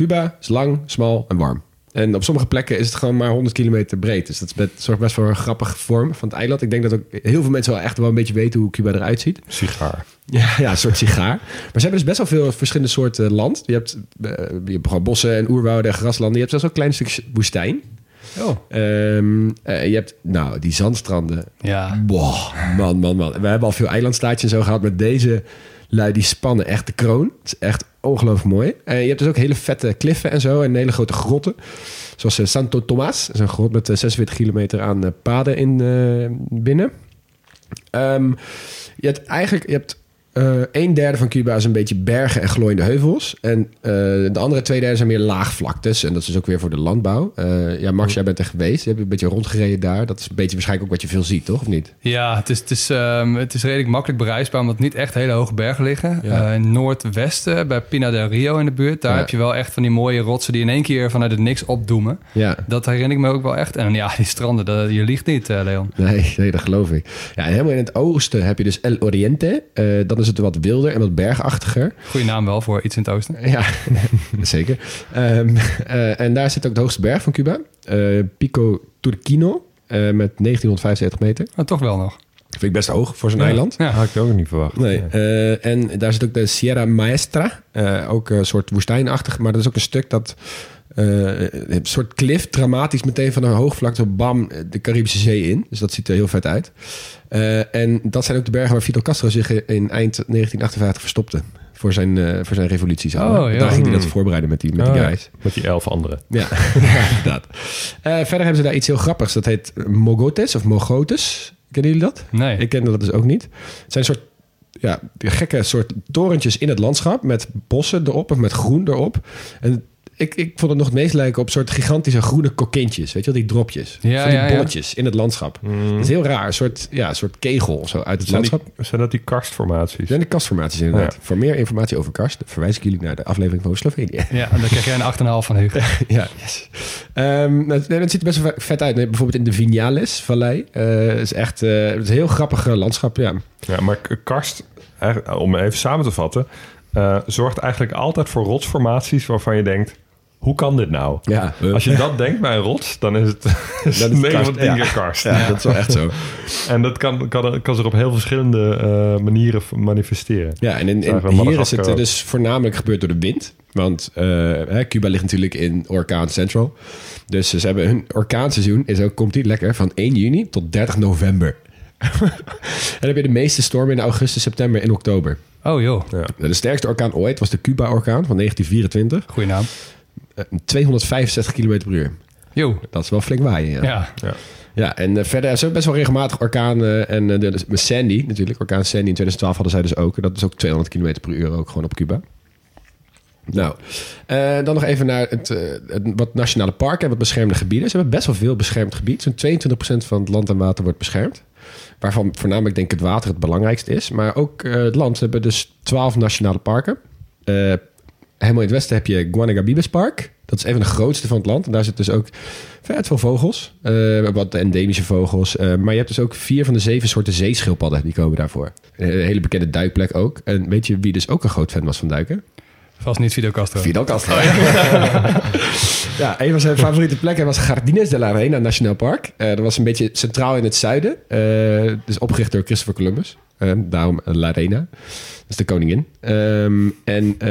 Cuba is lang, smal en warm. En op sommige plekken is het gewoon maar 100 kilometer breed. Dus dat is best, zorgt best voor een grappige vorm van het eiland. Ik denk dat ook heel veel mensen wel echt wel een beetje weten hoe Cuba eruit ziet. Sigaar. Ja, ja, een soort sigaar. Maar ze hebben dus best wel veel verschillende soorten land. Je hebt, eh, je hebt gewoon bossen en oerwouden en graslanden. Je hebt zelfs ook een klein stukje woestijn. Oh, Ehm, eh, je hebt, nou, die zandstranden. ja. Boah, man, man, man. We hebben al veel eilandstaatjes en zo gehad. Met deze lui, die spannen echt de kroon. Het is echt ongelooflijk mooi. En je hebt dus ook hele vette kliffen en zo. En hele grote grotten. Zoals eh, Santo Tomas. Dat is een grot met eh, 46 kilometer aan eh, paden in eh, binnen. Ehm, je hebt eigenlijk... Je hebt, eh, een derde van Cuba is een beetje bergen en glooiende heuvels. En eh, de andere twee derde zijn meer laagvlaktes. En dat is dus ook weer voor de landbouw. Eh, ja, Max, jij bent er geweest. Je hebt een beetje rondgereden daar. Dat is een beetje waarschijnlijk ook wat je veel ziet, toch? Of niet? Ja, het is, het, is, ehm, het is redelijk makkelijk bereisbaar, omdat niet echt hele hoge bergen liggen. Ja. In noordwesten, bij Pina del Rio in de buurt, daar Ja. heb je wel echt van die mooie rotsen die in één keer vanuit het niks opdoemen. Ja. Dat herinner ik me ook wel echt. En ja, die stranden, dat, je liegt niet, Leon. Nee, nee, dat geloof ik. Ja, helemaal in het oosten heb je dus El Oriente. Dan is het wat wilder en wat bergachtiger. Goeie naam wel voor iets in het oosten. Ja, zeker. Ehm, eh, en daar zit ook de hoogste berg van Cuba. Eh, Pico Turquino. eh, met 1975 meter. Maar toch wel nog. Vind ik best hoog voor zo'n Ja. eiland. Ja. Had ik ook niet verwacht. Nee. eh, en daar zit ook de Sierra Maestra. eh, ook een soort woestijnachtig. Maar dat is ook een stuk dat... eh, een soort klif, dramatisch meteen van een hoogvlakte, bam, de Caribische Zee in. Dus dat ziet er heel vet uit. Eh, en dat zijn ook de bergen waar Fidel Castro zich in eind 1958 verstopte. Voor zijn, eh, voor zijn revolutie. zeg maar. Oh, ja. Daar ging hij dat Hmm. voorbereiden met die, met Oh, die ja. guys. Met die elf anderen. Ja, ja inderdaad. Eh, verder hebben ze daar iets heel grappigs. Dat heet Mogotes of Mogotes. Kennen jullie dat? Nee. Ik kende dat dus ook niet. Het zijn een soort ja, gekke soort torentjes in het landschap met bossen erop of met groen erop. En ik, ik vond het nog het meest lijken op soort gigantische groene kokentjes. Weet je wel, die dropjes. Ja, Van die ja, ja. bolletjes in het landschap. Dat is heel raar. Een soort, ja, een soort kegel of zo uit het Zijn, die, landschap. zijn dat die karstformaties? Dat zijn de kastformaties inderdaad. Ja. Voor meer informatie over karst verwijs ik jullie naar de aflevering van Slovenië. Ja, en dan krijg jij een 8,5 van Hugo. Ja, yes. Ehm, nee, dat ziet er best wel vet uit. Nee, bijvoorbeeld in de Vinales-vallei. eh is echt eh, het is een heel grappig eh, landschap, ja. Ja, maar karst, eigenlijk, om even samen te vatten, eh, zorgt eigenlijk altijd voor rotsformaties waarvan je denkt, hoe kan dit nou? Ja, Als je dat denkt bij een rots, dan is het, is het is het 9 van karst, 10 ja. keer karst. ja, dat is wel echt zo. En dat kan, kan, kan zich op heel verschillende eh, manieren manifesteren. Ja, en in, hier is het dus voornamelijk gebeurd door de wind. Want eh, hè, Cuba ligt natuurlijk in orkaan central. Dus ze hebben hun orkaanseizoen is ook, komt die lekker, van 1 juni tot 30 november. en dan heb je de meeste stormen in augustus, september en oktober. Oh joh, De sterkste orkaan ooit was de Cuba-orkaan van 1924. goeie naam. Eh, 265 km per uur. Jo, Dat is wel flink waaien, ja. ja. Ja. Ja, en eh, verder zijn best wel regelmatig orkanen. En eh, de, met Sandy natuurlijk, orkaan Sandy in 2012 hadden zij dus ook. Dat is ook 200 km per uur ook gewoon op Cuba. Nou, eh, dan nog even naar het, eh, het wat nationale parken en wat beschermde gebieden. Ze hebben best wel veel beschermd gebied. Zo'n 22% van het land en water wordt beschermd. Waarvan voornamelijk denk ik het water het belangrijkste is. Maar ook eh, het land. Ze hebben dus 12 nationale parken. Helemaal in het westen heb je Guanagabibes Park. Dat is een van de grootste van het land. En daar zitten dus ook vet veel vogels. Eh, wat endemische vogels. Eh, maar je hebt dus ook vier van de zeven soorten zeeschildpadden. Die komen daarvoor. Een hele bekende duikplek ook. En weet je wie dus ook een groot fan was van duiken? Vast niet Fidel Castro. Fidel Castro. ja, een van zijn favoriete plekken was Jardines de la Reina Nationaal Park. Eh, dat was een beetje centraal in het zuiden. Dus opgericht door Christopher Columbus. Daarom La Reina. Dat is de koningin. Ehm, en eh,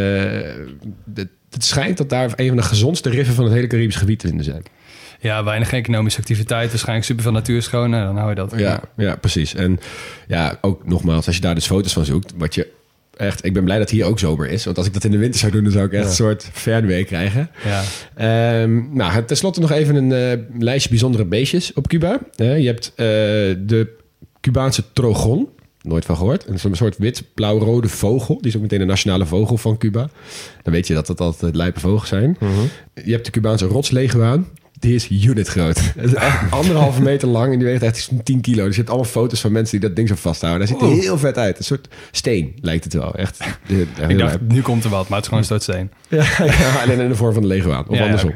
de- het schijnt dat daar een van de gezondste riffen van het hele Caribisch gebied te vinden zijn. Ja, weinig economische activiteit. Waarschijnlijk super veel natuur schoon. Nou, dan hou je dat. Ja, ja, precies. En ja, ook nogmaals, als je daar dus foto's van zoekt, wat je echt, ik ben blij dat hier ook zomer is. Want als ik dat in de winter zou doen, dan zou ik echt een soort fernwee krijgen. Ja. Ehm nou, tenslotte nog even een eh, lijstje bijzondere beestjes op Cuba. Eh, je hebt eh, de Cubaanse trogon. Nooit van gehoord. Een soort- soort wit-blauw-rode vogel. Die is ook meteen de nationale vogel van Cuba. Dan weet je dat dat altijd lijpe vogels zijn. Je hebt de Cubaanse rotsleguaan. Die is unit groot. Het is echt anderhalve meter lang en die weegt echt zo'n 10 kilo. Dus je hebt allemaal foto's van mensen die dat ding zo vasthouden. Daar ziet er heel vet uit. Een soort steen lijkt het wel. Echt, Ik dacht, lijp. nu komt er wat, maar het is gewoon een stootsteen. Ja, ja, alleen in de vorm van de leguaan. Of Ja, ja, andersom.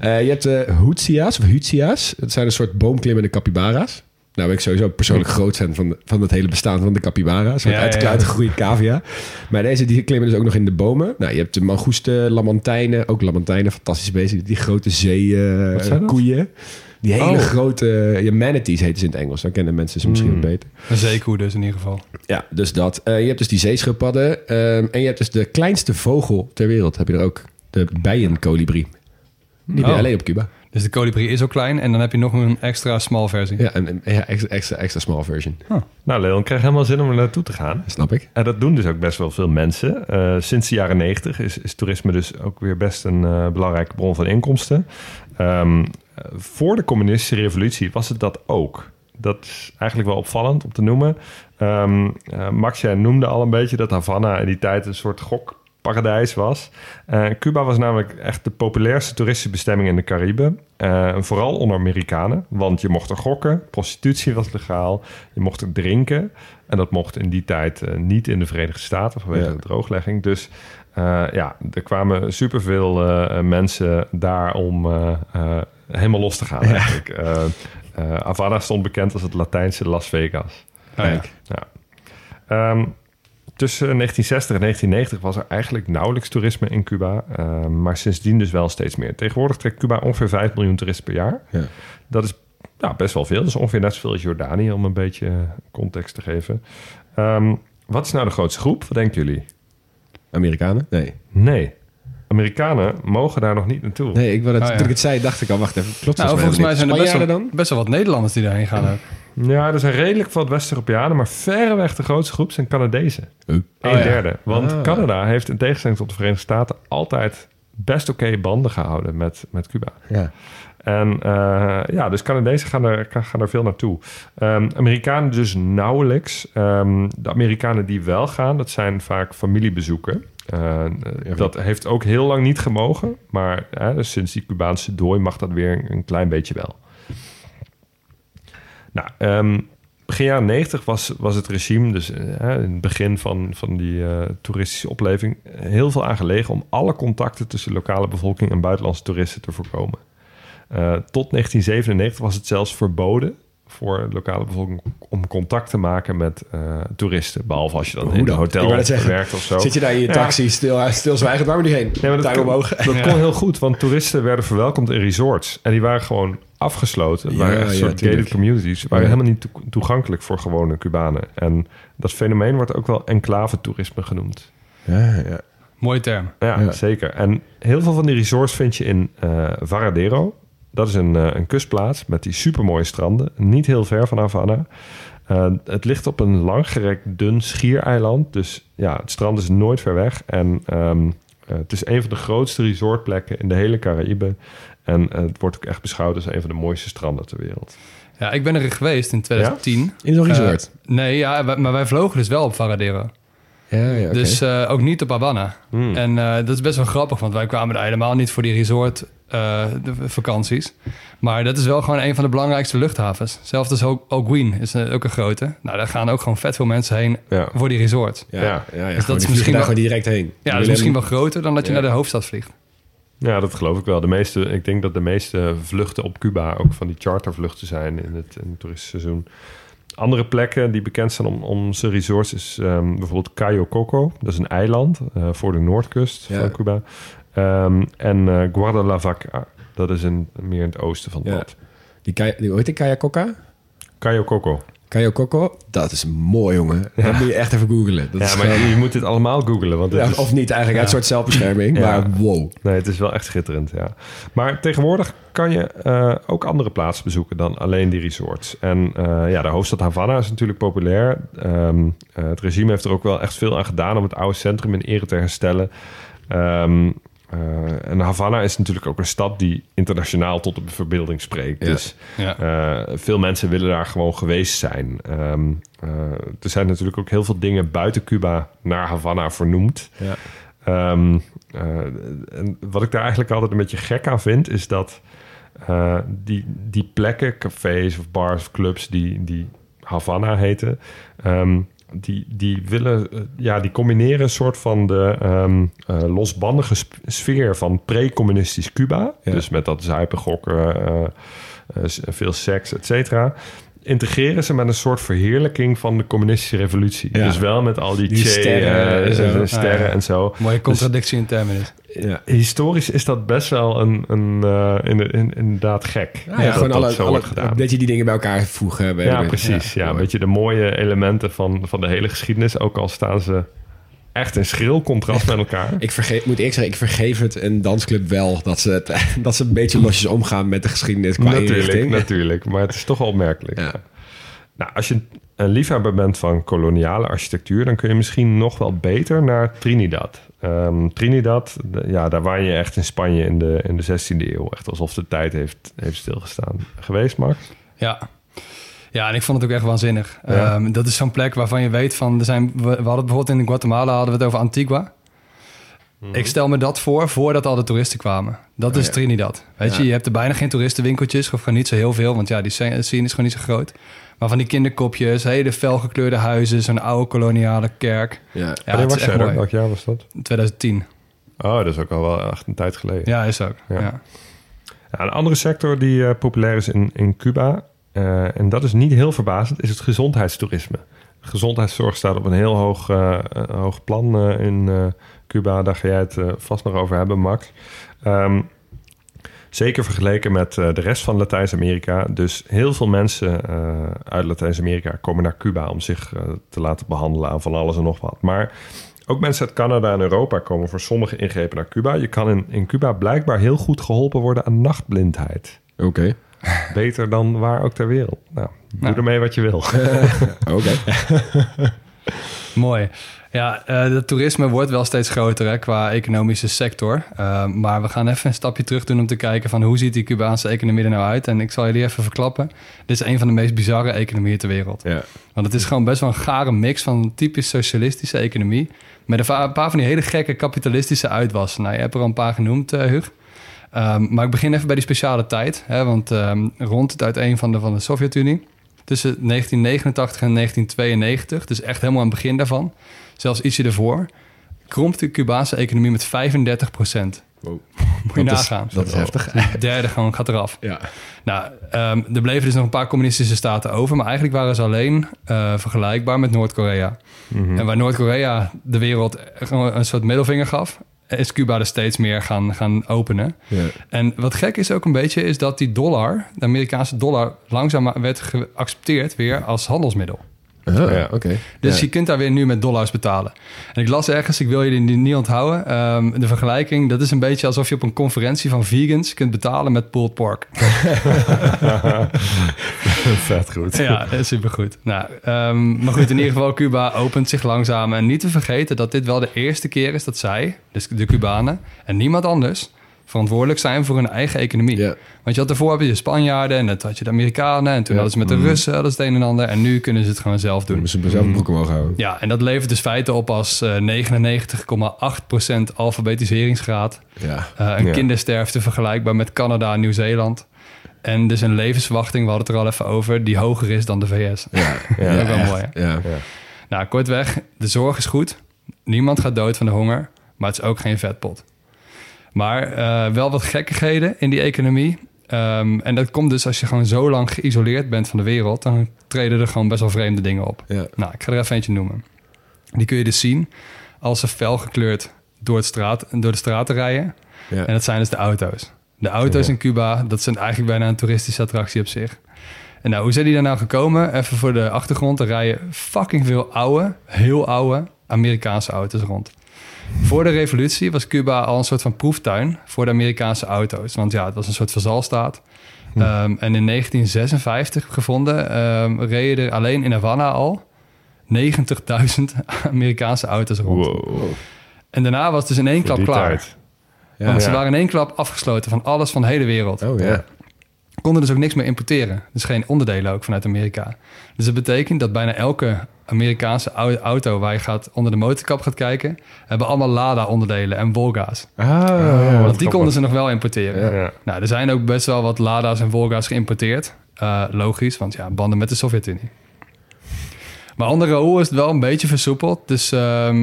Eh, je hebt de Hootsia's of Hootsia's. Dat zijn een soort boomklimmende capybara's. Nou ben ik sowieso persoonlijk groot fan van, van het hele bestaan van de capybara. Een soort Ja, uit de ja, cavia. Maar deze die klimmen dus ook nog in de bomen. Nou, je hebt de mangoesten, lamantijnen. Ook lamantijnen, fantastisch bezig. Die grote zijn zeekoeien. die hele Oh. grote... Ja, manatees heten ze in het Engels. Dan kennen mensen ze misschien Mm. wat beter. Een zeekoe dus in ieder geval. Ja, dus dat. Eh, je hebt dus die zeeschildpadden. ehm, en je hebt dus de kleinste vogel ter wereld. Heb je er ook. De bijenkolibrie. Die heb je Oh. alleen op Cuba. Dus de Colibri is ook klein en dan heb je nog een extra small versie. Ja, een, ja, extra, extra, extra small version. Nou, Leon, ik krijg helemaal zin om er naartoe te gaan. Snap ik. En dat doen dus ook best wel veel mensen. Eh, sinds de jaren negentig is, is toerisme dus ook weer best een eh, belangrijke bron van inkomsten. Ehm, eh, voor de communistische revolutie was het dat ook. Dat is eigenlijk wel opvallend om te noemen. Ehm, eh, Max, jij noemde al een beetje dat Havana in die tijd een soort gokparadijs was. Eh, Cuba was namelijk echt de populairste toeristische bestemming in de Cariben. Eh, vooral onder Amerikanen, want je mocht er gokken, prostitutie was legaal, je mocht er drinken. En dat mocht in die tijd eh, niet in de Verenigde Staten vanwege Ja. de drooglegging. Dus ja, er kwamen superveel mensen daar om helemaal los te gaan eigenlijk. Havana stond bekend als het Latijnse Las Vegas. Oh, ja. Ehm, tussen 1960 en 1990 was er eigenlijk nauwelijks toerisme in Cuba. ehm, maar sindsdien dus wel steeds meer. Tegenwoordig trekt Cuba ongeveer 5 miljoen toeristen per jaar. Ja. Dat is nou, best wel veel. Dat is ongeveer net zoveel als Jordanië, om een beetje context te geven. Ehm, wat is nou de grootste groep? Wat denken jullie? Amerikanen? Nee. Nee. Amerikanen mogen daar nog niet naartoe. Nee, ik, wil het, Oh, ja. toen ik het zei, dacht ik al, wacht even. Klopt Nou, volgens mij zijn er best wel, dan? best wel wat Nederlanders die daarheen gaan ook. Ja, er zijn redelijk wat West-Europeanen, maar verreweg de grootste groep zijn Canadezen. Oh. Een Oh, ja. derde. Want Ah. Canada heeft in tegenstelling tot de Verenigde Staten altijd best oké banden gehouden met, met Cuba. Ja. En eh, ja, dus Canadezen gaan er, gaan er veel naartoe. Ehm, Amerikanen dus nauwelijks. Ehm, de Amerikanen die wel gaan, dat zijn vaak familiebezoeken. Eh, Ja, dat heeft ook heel lang niet gemogen. Maar eh, sinds die Cubaanse dooi mag dat weer een klein beetje wel. Nou, ehm, begin jaren 90 was, was het regime, dus eh, in het begin van, van die eh, toeristische opleving, heel veel aangelegen om alle contacten tussen lokale bevolking en buitenlandse toeristen te voorkomen. Eh, tot 1997 was het zelfs verboden voor de lokale bevolking om contact te maken met eh, toeristen. Behalve als je dan Hoe in een hotel werkt of zo. Zit je daar in je Ja. taxi stil, stilzwijgend? Waar moet die heen? Nee, maar dat, kon, omhoog. dat kon heel goed, want toeristen werden verwelkomd in resorts. En die waren gewoon afgesloten. Het Ja, waren echt ja, soort gated communities. Waren Ja. helemaal niet toe- toegankelijk voor gewone Cubanen. En dat fenomeen wordt ook wel enclave-toerisme genoemd. Ja, ja. Mooie term. Ja, Ja. zeker. En heel veel van die resorts vind je in eh, Varadero. Dat is een, eh, een kustplaats met die supermooie stranden. Niet heel ver van Havana. Eh, het ligt op een langgerekt dun schiereiland. Dus ja, het strand is nooit ver weg. En ehm, eh, het is een van de grootste resortplekken in de hele Caraïbe. En het wordt ook echt beschouwd als een van de mooiste stranden ter wereld. Ja, ik ben er geweest in 2010. In zo'n resort. nee, ja, wij- maar wij vlogen dus wel op Varadero. Ja, ja, oké. Dus eh, ook niet op Havana. Hmm. En eh, dat is best wel grappig, want wij kwamen er helemaal niet voor die resort eh, de vakanties. Maar dat is wel gewoon een van de belangrijkste luchthavens. Zelfs als ook O'Guin is ook een grote. Nou, daar gaan ook gewoon vet veel mensen heen Ja. voor die resort. ja, ja. ja, ja, Dus dat is misschien daar wel- gewoon direct heen. Ja, dat is misschien wel groter dan dat je Ja. naar de hoofdstad vliegt. Ja, dat geloof ik wel. De meeste, ik denk dat de meeste vluchten op Cuba ook van die chartervluchten zijn in het, in het toeristseizoen. Andere plekken die bekend zijn om, om zijn resorts is ehm, bijvoorbeeld Cayo Coco. Dat is een eiland eh, voor de noordkust Ja. van Cuba. Ehm, en eh Guardalavaca, dat is in, meer in het oosten van het Ja. land. Die, die, hoe heet die Kaya Coca? Cayo Coco. Cayo Coco? Dat is mooi, jongen. Dat moet je echt even googlen. Dat Ja, is maar gewoon- je, moet dit allemaal googlen. Want Ja, is, of niet eigenlijk, uit een soort zelfbescherming. Ja. Maar wow. Nee, het is wel echt schitterend, ja. Maar tegenwoordig kan je eh, ook andere plaatsen bezoeken dan alleen die resorts. En eh, ja, de hoofdstad Havana is natuurlijk populair. Ehm, eh, het regime heeft er ook wel echt veel aan gedaan om het oude centrum in ere te herstellen. Ehm, eh, en Havana is natuurlijk ook een stad die internationaal tot de verbeelding spreekt. Ja. Dus Ja. eh, veel mensen willen daar gewoon geweest zijn. Ehm, eh, er zijn natuurlijk ook heel veel dingen buiten Cuba naar Havana vernoemd. Ja. Ehm, eh, en wat ik daar eigenlijk altijd een beetje gek aan vind, is dat die, die plekken, cafés of bars of clubs die, die Havana heten, ehm, die, die willen, eh, ja, die combineren een soort van de ehm, eh, losbandige sfeer van pre-communistisch Cuba. Ja. Dus met dat zuipen, gokken, eh, veel seks, et cetera. Integreren ze met een soort verheerlijking van de communistische revolutie. Ja. Dus wel met al die, Die Che, sterren eh, en zo. en sterren Ah, ja. en zo. Mooie contradictie in terminus. Ja. Historisch is dat best wel een, een, eh, in, in- inderdaad gek. Ja, ja, dat gewoon dat alle, zo alle, wordt gedaan. dat je die dingen bij elkaar voegen. bij- Ja, precies. Ja, een mooi. beetje de mooie elementen van, van de hele geschiedenis. Ook al staan ze echt een schril contrast met elkaar. Ik vergeef, moet ik zeggen, ik vergeef het een dansclub wel dat ze, het, dat ze een beetje losjes omgaan met de geschiedenis qua natuurlijk, inrichting. natuurlijk. Maar het is toch wel opmerkelijk. Ja. Nou, als je een liefhebber bent van koloniale architectuur... dan kun je misschien nog wel beter naar Trinidad. Ehm, Trinidad, de- ja, daar waar je echt in Spanje in de, in de 16e eeuw. Echt alsof de tijd heeft, heeft stilgestaan. Geweest, Max? Ja. Ja, en ik vond het ook echt waanzinnig. Ja. Ehm, dat is zo'n plek waarvan je weet van... Er zijn, we, we hadden het bijvoorbeeld in Guatemala hadden we het over Antigua. Mhm. Ik stel me dat voor voordat al de toeristen kwamen. Dat Oh, is ja. Trinidad. Weet Ja. je, je hebt er bijna geen toeristenwinkeltjes. Of gewoon niet zo heel veel, want ja, die scene is gewoon niet zo groot. Maar van die kinderkopjes, hele felgekleurde huizen... zo'n oude koloniale kerk. Ja. Het was echt jij er? mooi. Welk jaar was dat? 2010. Oh, dat is ook al wel echt een tijd geleden. Ja, is ook. Ja. Ja. Ja, een andere sector die eh, populair is in, in Cuba, eh, en dat is niet heel verbazend, is het gezondheidstoerisme. Gezondheidszorg staat op een heel hoog, eh, eh, hoog plan in Cuba. Daar ga jij het vast nog over hebben, Max. Ehm, zeker vergeleken met de rest van Latijns-Amerika. Dus heel veel mensen uit Latijns-Amerika komen naar Cuba om zich te laten behandelen aan van alles en nog wat. Maar ook mensen uit Canada en Europa komen voor sommige ingrepen naar Cuba. Je kan in, in Cuba blijkbaar heel goed geholpen worden aan nachtblindheid. Oké. Beter dan waar ook ter wereld. Nou, doe Nou. ermee wat je wil. Oké. Mooi. Ja, eh het toerisme wordt wel steeds groter hè, qua economische sector. Uh, maar we gaan even een stapje terug doen om te kijken van hoe ziet die Cubaanse economie er nou uit. En ik zal jullie even verklappen. Dit is een van de meest bizarre economieën ter wereld. Ja. Want het is gewoon best wel een gare mix van een typisch socialistische economie. Met een, paar van die hele gekke kapitalistische uitwassen. Nou, je hebt er al een paar genoemd, eh Hug. Um, maar ik begin even bij die speciale tijd. Hè, want um, rond het uiteen van de, van de Sovjet-Unie... tussen 1989 en 1992, dus echt helemaal aan het begin daarvan... zelfs ietsje ervoor... krompt de Cubaanse economie met 35 procent. Wow. Moet je Dat is- nagaan. Dat is heftig. De derde gewoon gaat eraf. Ja. Nou, um, er bleven dus nog een paar communistische staten over... maar eigenlijk waren ze alleen uh, vergelijkbaar met Noord-Korea. Mhm. En waar Noord-Korea de wereld gewoon een soort middelvinger gaf is Cuba er steeds meer gaan, gaan openen. Ja. En wat gek is ook een beetje, is dat die dollar, de Amerikaanse dollar, langzaam werd geaccepteerd weer als handelsmiddel. Ah, Ja. Dus Ja. je kunt daar weer nu met dollars betalen. En ik las ergens, ik wil je die niet onthouden, ehm, de vergelijking, dat is een beetje alsof je op een conferentie van vegans kunt betalen met pulled pork. Vet goed. Ja, supergoed. Nou, um, maar goed, in ieder geval, Cuba opent zich langzaam. En niet te vergeten dat dit wel de eerste keer is dat zij, dus de Cubanen en niemand anders, verantwoordelijk zijn voor hun eigen economie. Want je had daarvoor heb je de Spanjaarden en dat had je de Amerikanen. En toen Ja. hadden ze met de Mm. Russen alles het een en ander. En nu kunnen ze het gewoon zelf doen. Ze zelf een broek omhoog houden. Ja, en dat levert dus feiten op als eh, 99,8% alfabetiseringsgraad. Ja. Uh, een Ja. kindersterfte vergelijkbaar met Canada en Nieuw-Zeeland. En dus een levensverwachting, we hadden het er al even over, die hoger is dan de VS. Ja. Ja, ook wel echt. mooi. hè? Ja. Nou, kortweg, de zorg is goed. Niemand gaat dood van de honger, maar het is ook geen vetpot. Maar uh, wel wat gekkigheden in die economie. Um, en dat komt dus als je gewoon zo lang geïsoleerd bent van de wereld... dan treden er gewoon best wel vreemde dingen op. Ja. Nou, ik ga er even eentje noemen. Die kun je dus zien als ze fel gekleurd door, het straat, door de straten rijden. Ja. En dat zijn dus de auto's. De auto's Ja. in Cuba, dat zijn eigenlijk bijna een toeristische attractie op zich. En nou, hoe zijn die daar nou gekomen? Even voor de achtergrond. Er rijden fucking veel oude, heel oude Amerikaanse auto's rond. Voor de revolutie was Cuba al een soort van proeftuin voor de Amerikaanse auto's. Want ja, het was een soort verzalstaat. Hm. Um, en in 1956 gevonden um, reden er alleen in Havana al 90.000 Amerikaanse auto's rond. Wow. En daarna was het dus in één Voor klap klaar. Ja. Want ze waren in één klap afgesloten van alles van de hele wereld. Oh ja. Konden dus ook niks meer importeren. Dus geen onderdelen ook vanuit Amerika. Dus dat betekent dat bijna elke Amerikaanse au- auto waar je gaat onder de motorkap gaat kijken, hebben allemaal Lada-onderdelen en Volga's. Ah, ja. Want die konden ze nog wel importeren. Ja. Ja. Nou, er zijn ook best wel wat Lada's en Volga's geïmporteerd. Uh, logisch, want ja, banden met de Sovjet-Unie. Maar onder Raoul is het wel een beetje versoepeld. Dus um,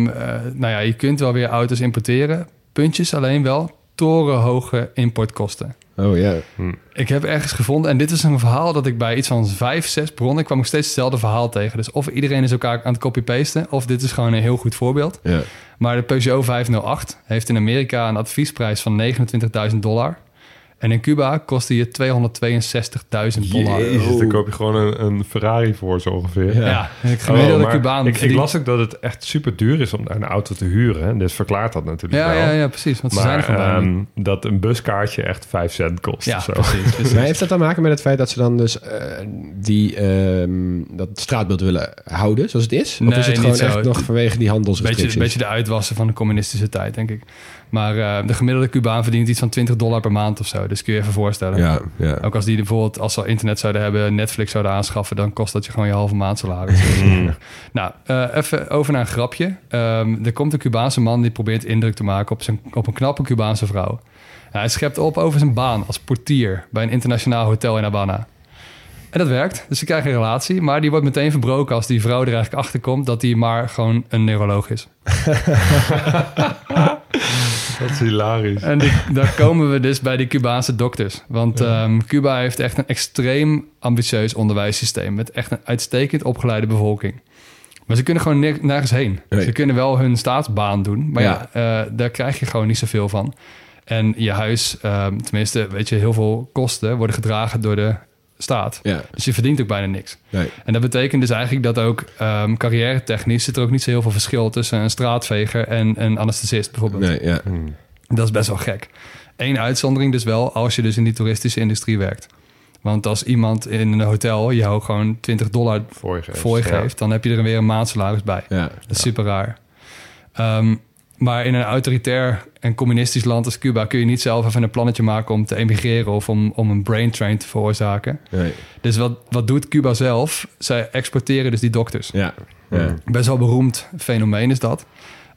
uh, nou ja, je kunt wel weer auto's importeren. Puntjes alleen wel torenhoge importkosten. Oh ja. Ik heb ergens gevonden, en dit is een verhaal dat ik bij iets van vijf, zes bronnen kwam ik steeds hetzelfde verhaal tegen. Dus of iedereen is elkaar aan het copy-pasten, of dit is gewoon een heel goed voorbeeld. Maar de Peugeot 508 heeft in Amerika een adviesprijs van 29.000 dollar. En in Cuba kostte je 262.000 dollar. Jezus, dan koop je gewoon een, een Ferrari voor zo ongeveer. Ja, een gemiddelde Oh, Cubaan ik, ik las ook dat het echt super duur is om daar een auto te huren. hè. Dus verklaart dat natuurlijk Ja, wel. ja, ja, precies. Want ze zijn er ehm, dat een buskaartje echt 5 cent kost Ja, of zo. precies. precies. Maar heeft dat te maken met het feit dat ze dan dus eh, die, ehm, dat straatbeeld willen houden zoals het is? Of Nee, is het gewoon echt nog vanwege die Beetje, handelsrestricties? beetje de uitwassen van de communistische tijd, denk ik. Maar eh, de gemiddelde Cubaan verdient iets van 20 dollar per maand of zo. Dus kun je even voorstellen. Ja, ja. Ook als die bijvoorbeeld, als ze internet zouden hebben, Netflix zouden aanschaffen, dan kost dat je gewoon je halve maand salaris. nou, eh, even over naar een grapje. Ehm, er komt een Cubaanse man die probeert indruk te maken op, zijn, op een knappe Cubaanse vrouw. Hij schept op over zijn baan als portier bij een internationaal hotel in Havana. En dat werkt, dus ze krijgen een relatie, maar die wordt meteen verbroken als die vrouw er eigenlijk achter komt dat hij maar gewoon een neuroloog is. Dat is hilarisch. En die, daar komen we dus bij die Cubaanse dokters. Want ehm, Cuba heeft echt een extreem ambitieus onderwijssysteem... met echt een uitstekend opgeleide bevolking. Maar ze kunnen gewoon ner- nergens heen. Nee. Ze kunnen wel hun staatsbaan doen, maar ja, Ja. eh, daar krijg je gewoon niet zoveel van. En je huis, ehm, tenminste, weet je, heel veel kosten worden gedragen door de staat. ja. Dus je verdient ook bijna niks. Nee. En dat betekent dus eigenlijk dat ook um, carrière technisch... zit er ook niet zo heel veel verschil tussen een straatveger en een anesthesist bijvoorbeeld. Nee, ja. Dat is best wel gek. Eén uitzondering dus wel als je dus in die toeristische industrie werkt. Want als iemand in een hotel jou gewoon 20 dollar Voor je geeft. voor je geeft... dan heb je er weer een maandsalaris bij. ja. Dat is super raar. Ehm, maar in een autoritair en communistisch land als Cuba... kun je niet zelf even een plannetje maken om te emigreren... of om, om een brain train te veroorzaken. Nee. Dus wat, wat doet Cuba zelf? Zij exporteren dus die dokters. Ja. ja. Best wel beroemd fenomeen is dat.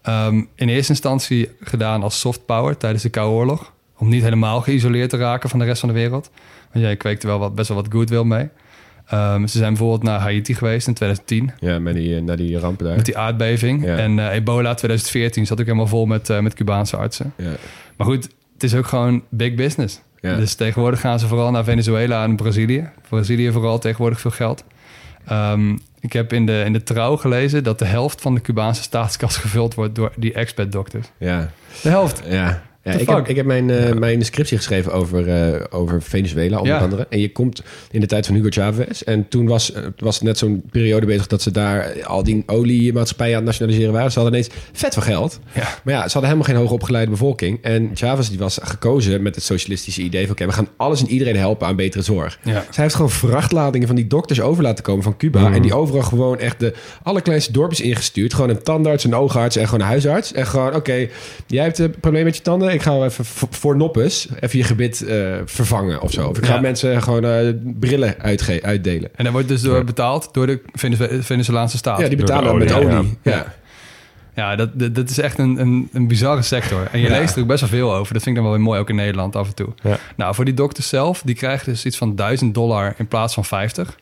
Ehm, in eerste instantie gedaan als soft power tijdens de Koude Oorlog. Om niet helemaal geïsoleerd te raken van de rest van de wereld. Want jij kweekte wel wat, best wel wat goodwill mee. Ehm, ze zijn bijvoorbeeld naar Haiti geweest in 2010 Ja, met die, eh, naar die rampen daar. met die aardbeving. Ja. En eh, ebola 2014 zat ook helemaal vol met, eh, met Cubaanse artsen. Ja. Maar goed, het is ook gewoon big business. Ja. Dus tegenwoordig gaan ze vooral naar Venezuela en Brazilië. Brazilië vooral tegenwoordig veel geld. Ehm, ik heb in de, in de trouw gelezen dat de helft van de Cubaanse staatskas gevuld wordt door die expat-dokters. ja. De helft. Ja. Ja, ik, heb, ik heb mijn, eh, mijn scriptie geschreven over, eh, over Venezuela, onder Ja. andere. En je komt in de tijd van Hugo Chavez. En toen was, eh, was net zo'n periode bezig dat ze daar al die oliemaatschappijen aan het nationaliseren waren. Ze hadden ineens vet veel geld. Ja. Maar ja, ze hadden helemaal geen hoogopgeleide bevolking. En Chavez die was gekozen met het socialistische idee van... oké, we gaan alles en iedereen helpen aan betere zorg. Ja. Zij heeft gewoon vrachtladingen van die dokters over laten komen van Cuba. En die overal gewoon echt de allerkleinste dorpjes ingestuurd. Gewoon een tandarts, een oogarts en gewoon een huisarts. En gewoon, oké, jij hebt een probleem met je tanden. Ik ga even voor noppes even je gebit eh, vervangen of zo. Of ik ga Ja. mensen gewoon eh, brillen uitge- uitdelen. En dat wordt dus door betaald door de Venezolaanse staat. Ja, die de betalen met olie, olie. ja. Ja. Ja, dat, dat, dat is echt een, een, een bizarre sector. En je Ja. leest er ook best wel veel over. Dat vind ik dan wel weer mooi, ook in Nederland af en toe. Ja. Nou, voor die dokters zelf, die krijgen dus iets van 1000 dollar in plaats van 50.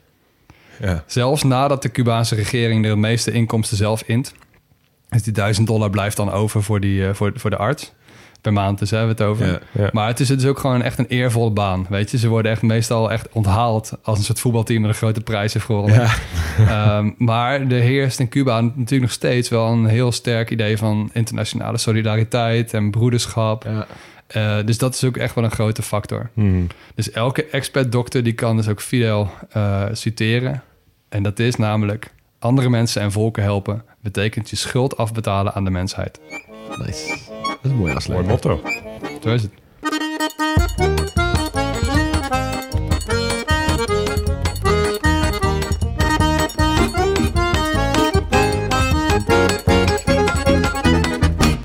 Ja. Zelfs nadat de Cubaanse regering er het meeste inkomsten zelf int. Dus die 1000 dollar blijft dan over voor, die, eh, voor, voor de arts. Per maand dus hebben we het over. Ja. Ja. Maar het is dus ook gewoon echt een eervolle baan. Weet je, ze worden echt meestal echt onthaald als een soort voetbalteam dat een grote prijs heeft gewonnen. Ja. Ehm, maar er heerst in Cuba natuurlijk nog steeds wel een heel sterk idee van internationale solidariteit en broederschap. Ja. Eh, dus dat is ook echt wel een grote factor. Hmm. Dus elke expert-dokter die kan dus ook Fidel eh, citeren. En dat is namelijk andere mensen en volken helpen betekent je schuld afbetalen aan de mensheid. Nice. Det That's more ass later. One motto. Two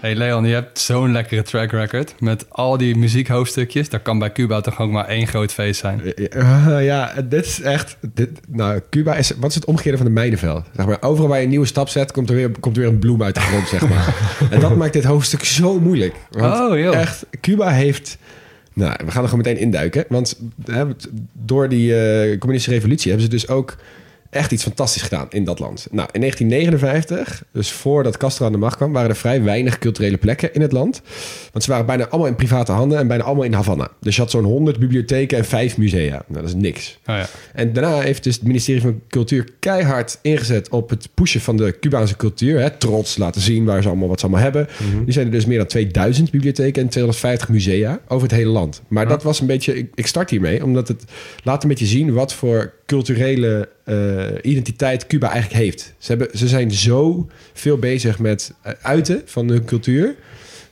Hey Leon, je hebt zo'n lekkere track record met al die muziekhoofdstukjes. Daar kan bij Cuba toch ook maar één groot feest zijn. Ja, ja, dit is echt. Dit, nou, Cuba is. Wat is het omgekeerde van de mijnenveld? Zeg maar, overal waar je een nieuwe stap zet, komt er weer, komt er weer een bloem uit de grond, zeg maar. en dat maakt dit hoofdstuk zo moeilijk. Want Oh, joh. echt, Cuba heeft. Nou, we gaan er gewoon meteen induiken. Want hè, door die eh, communistische revolutie hebben ze dus ook echt iets fantastisch gedaan in dat land. Nou, in 1959, dus voordat Castro aan de macht kwam, waren er vrij weinig culturele plekken in het land. Want ze waren bijna allemaal in private handen en bijna allemaal in Havana. Dus je had zo'n 100 bibliotheken en vijf musea. Nou, dat is niks. Oh, ja. En daarna heeft dus het ministerie van Cultuur keihard ingezet op het pushen van de Cubaanse cultuur. Hè, trots laten zien waar ze allemaal wat ze allemaal hebben. Die zijn er dus meer dan 2000 bibliotheken en 250 musea over het hele land. Maar dat was een beetje, ik, ik start hiermee, omdat het laat een beetje zien wat voor culturele eh, identiteit Cuba eigenlijk heeft. Ze, hebben, ze zijn zo veel bezig met eh, uiten van hun cultuur.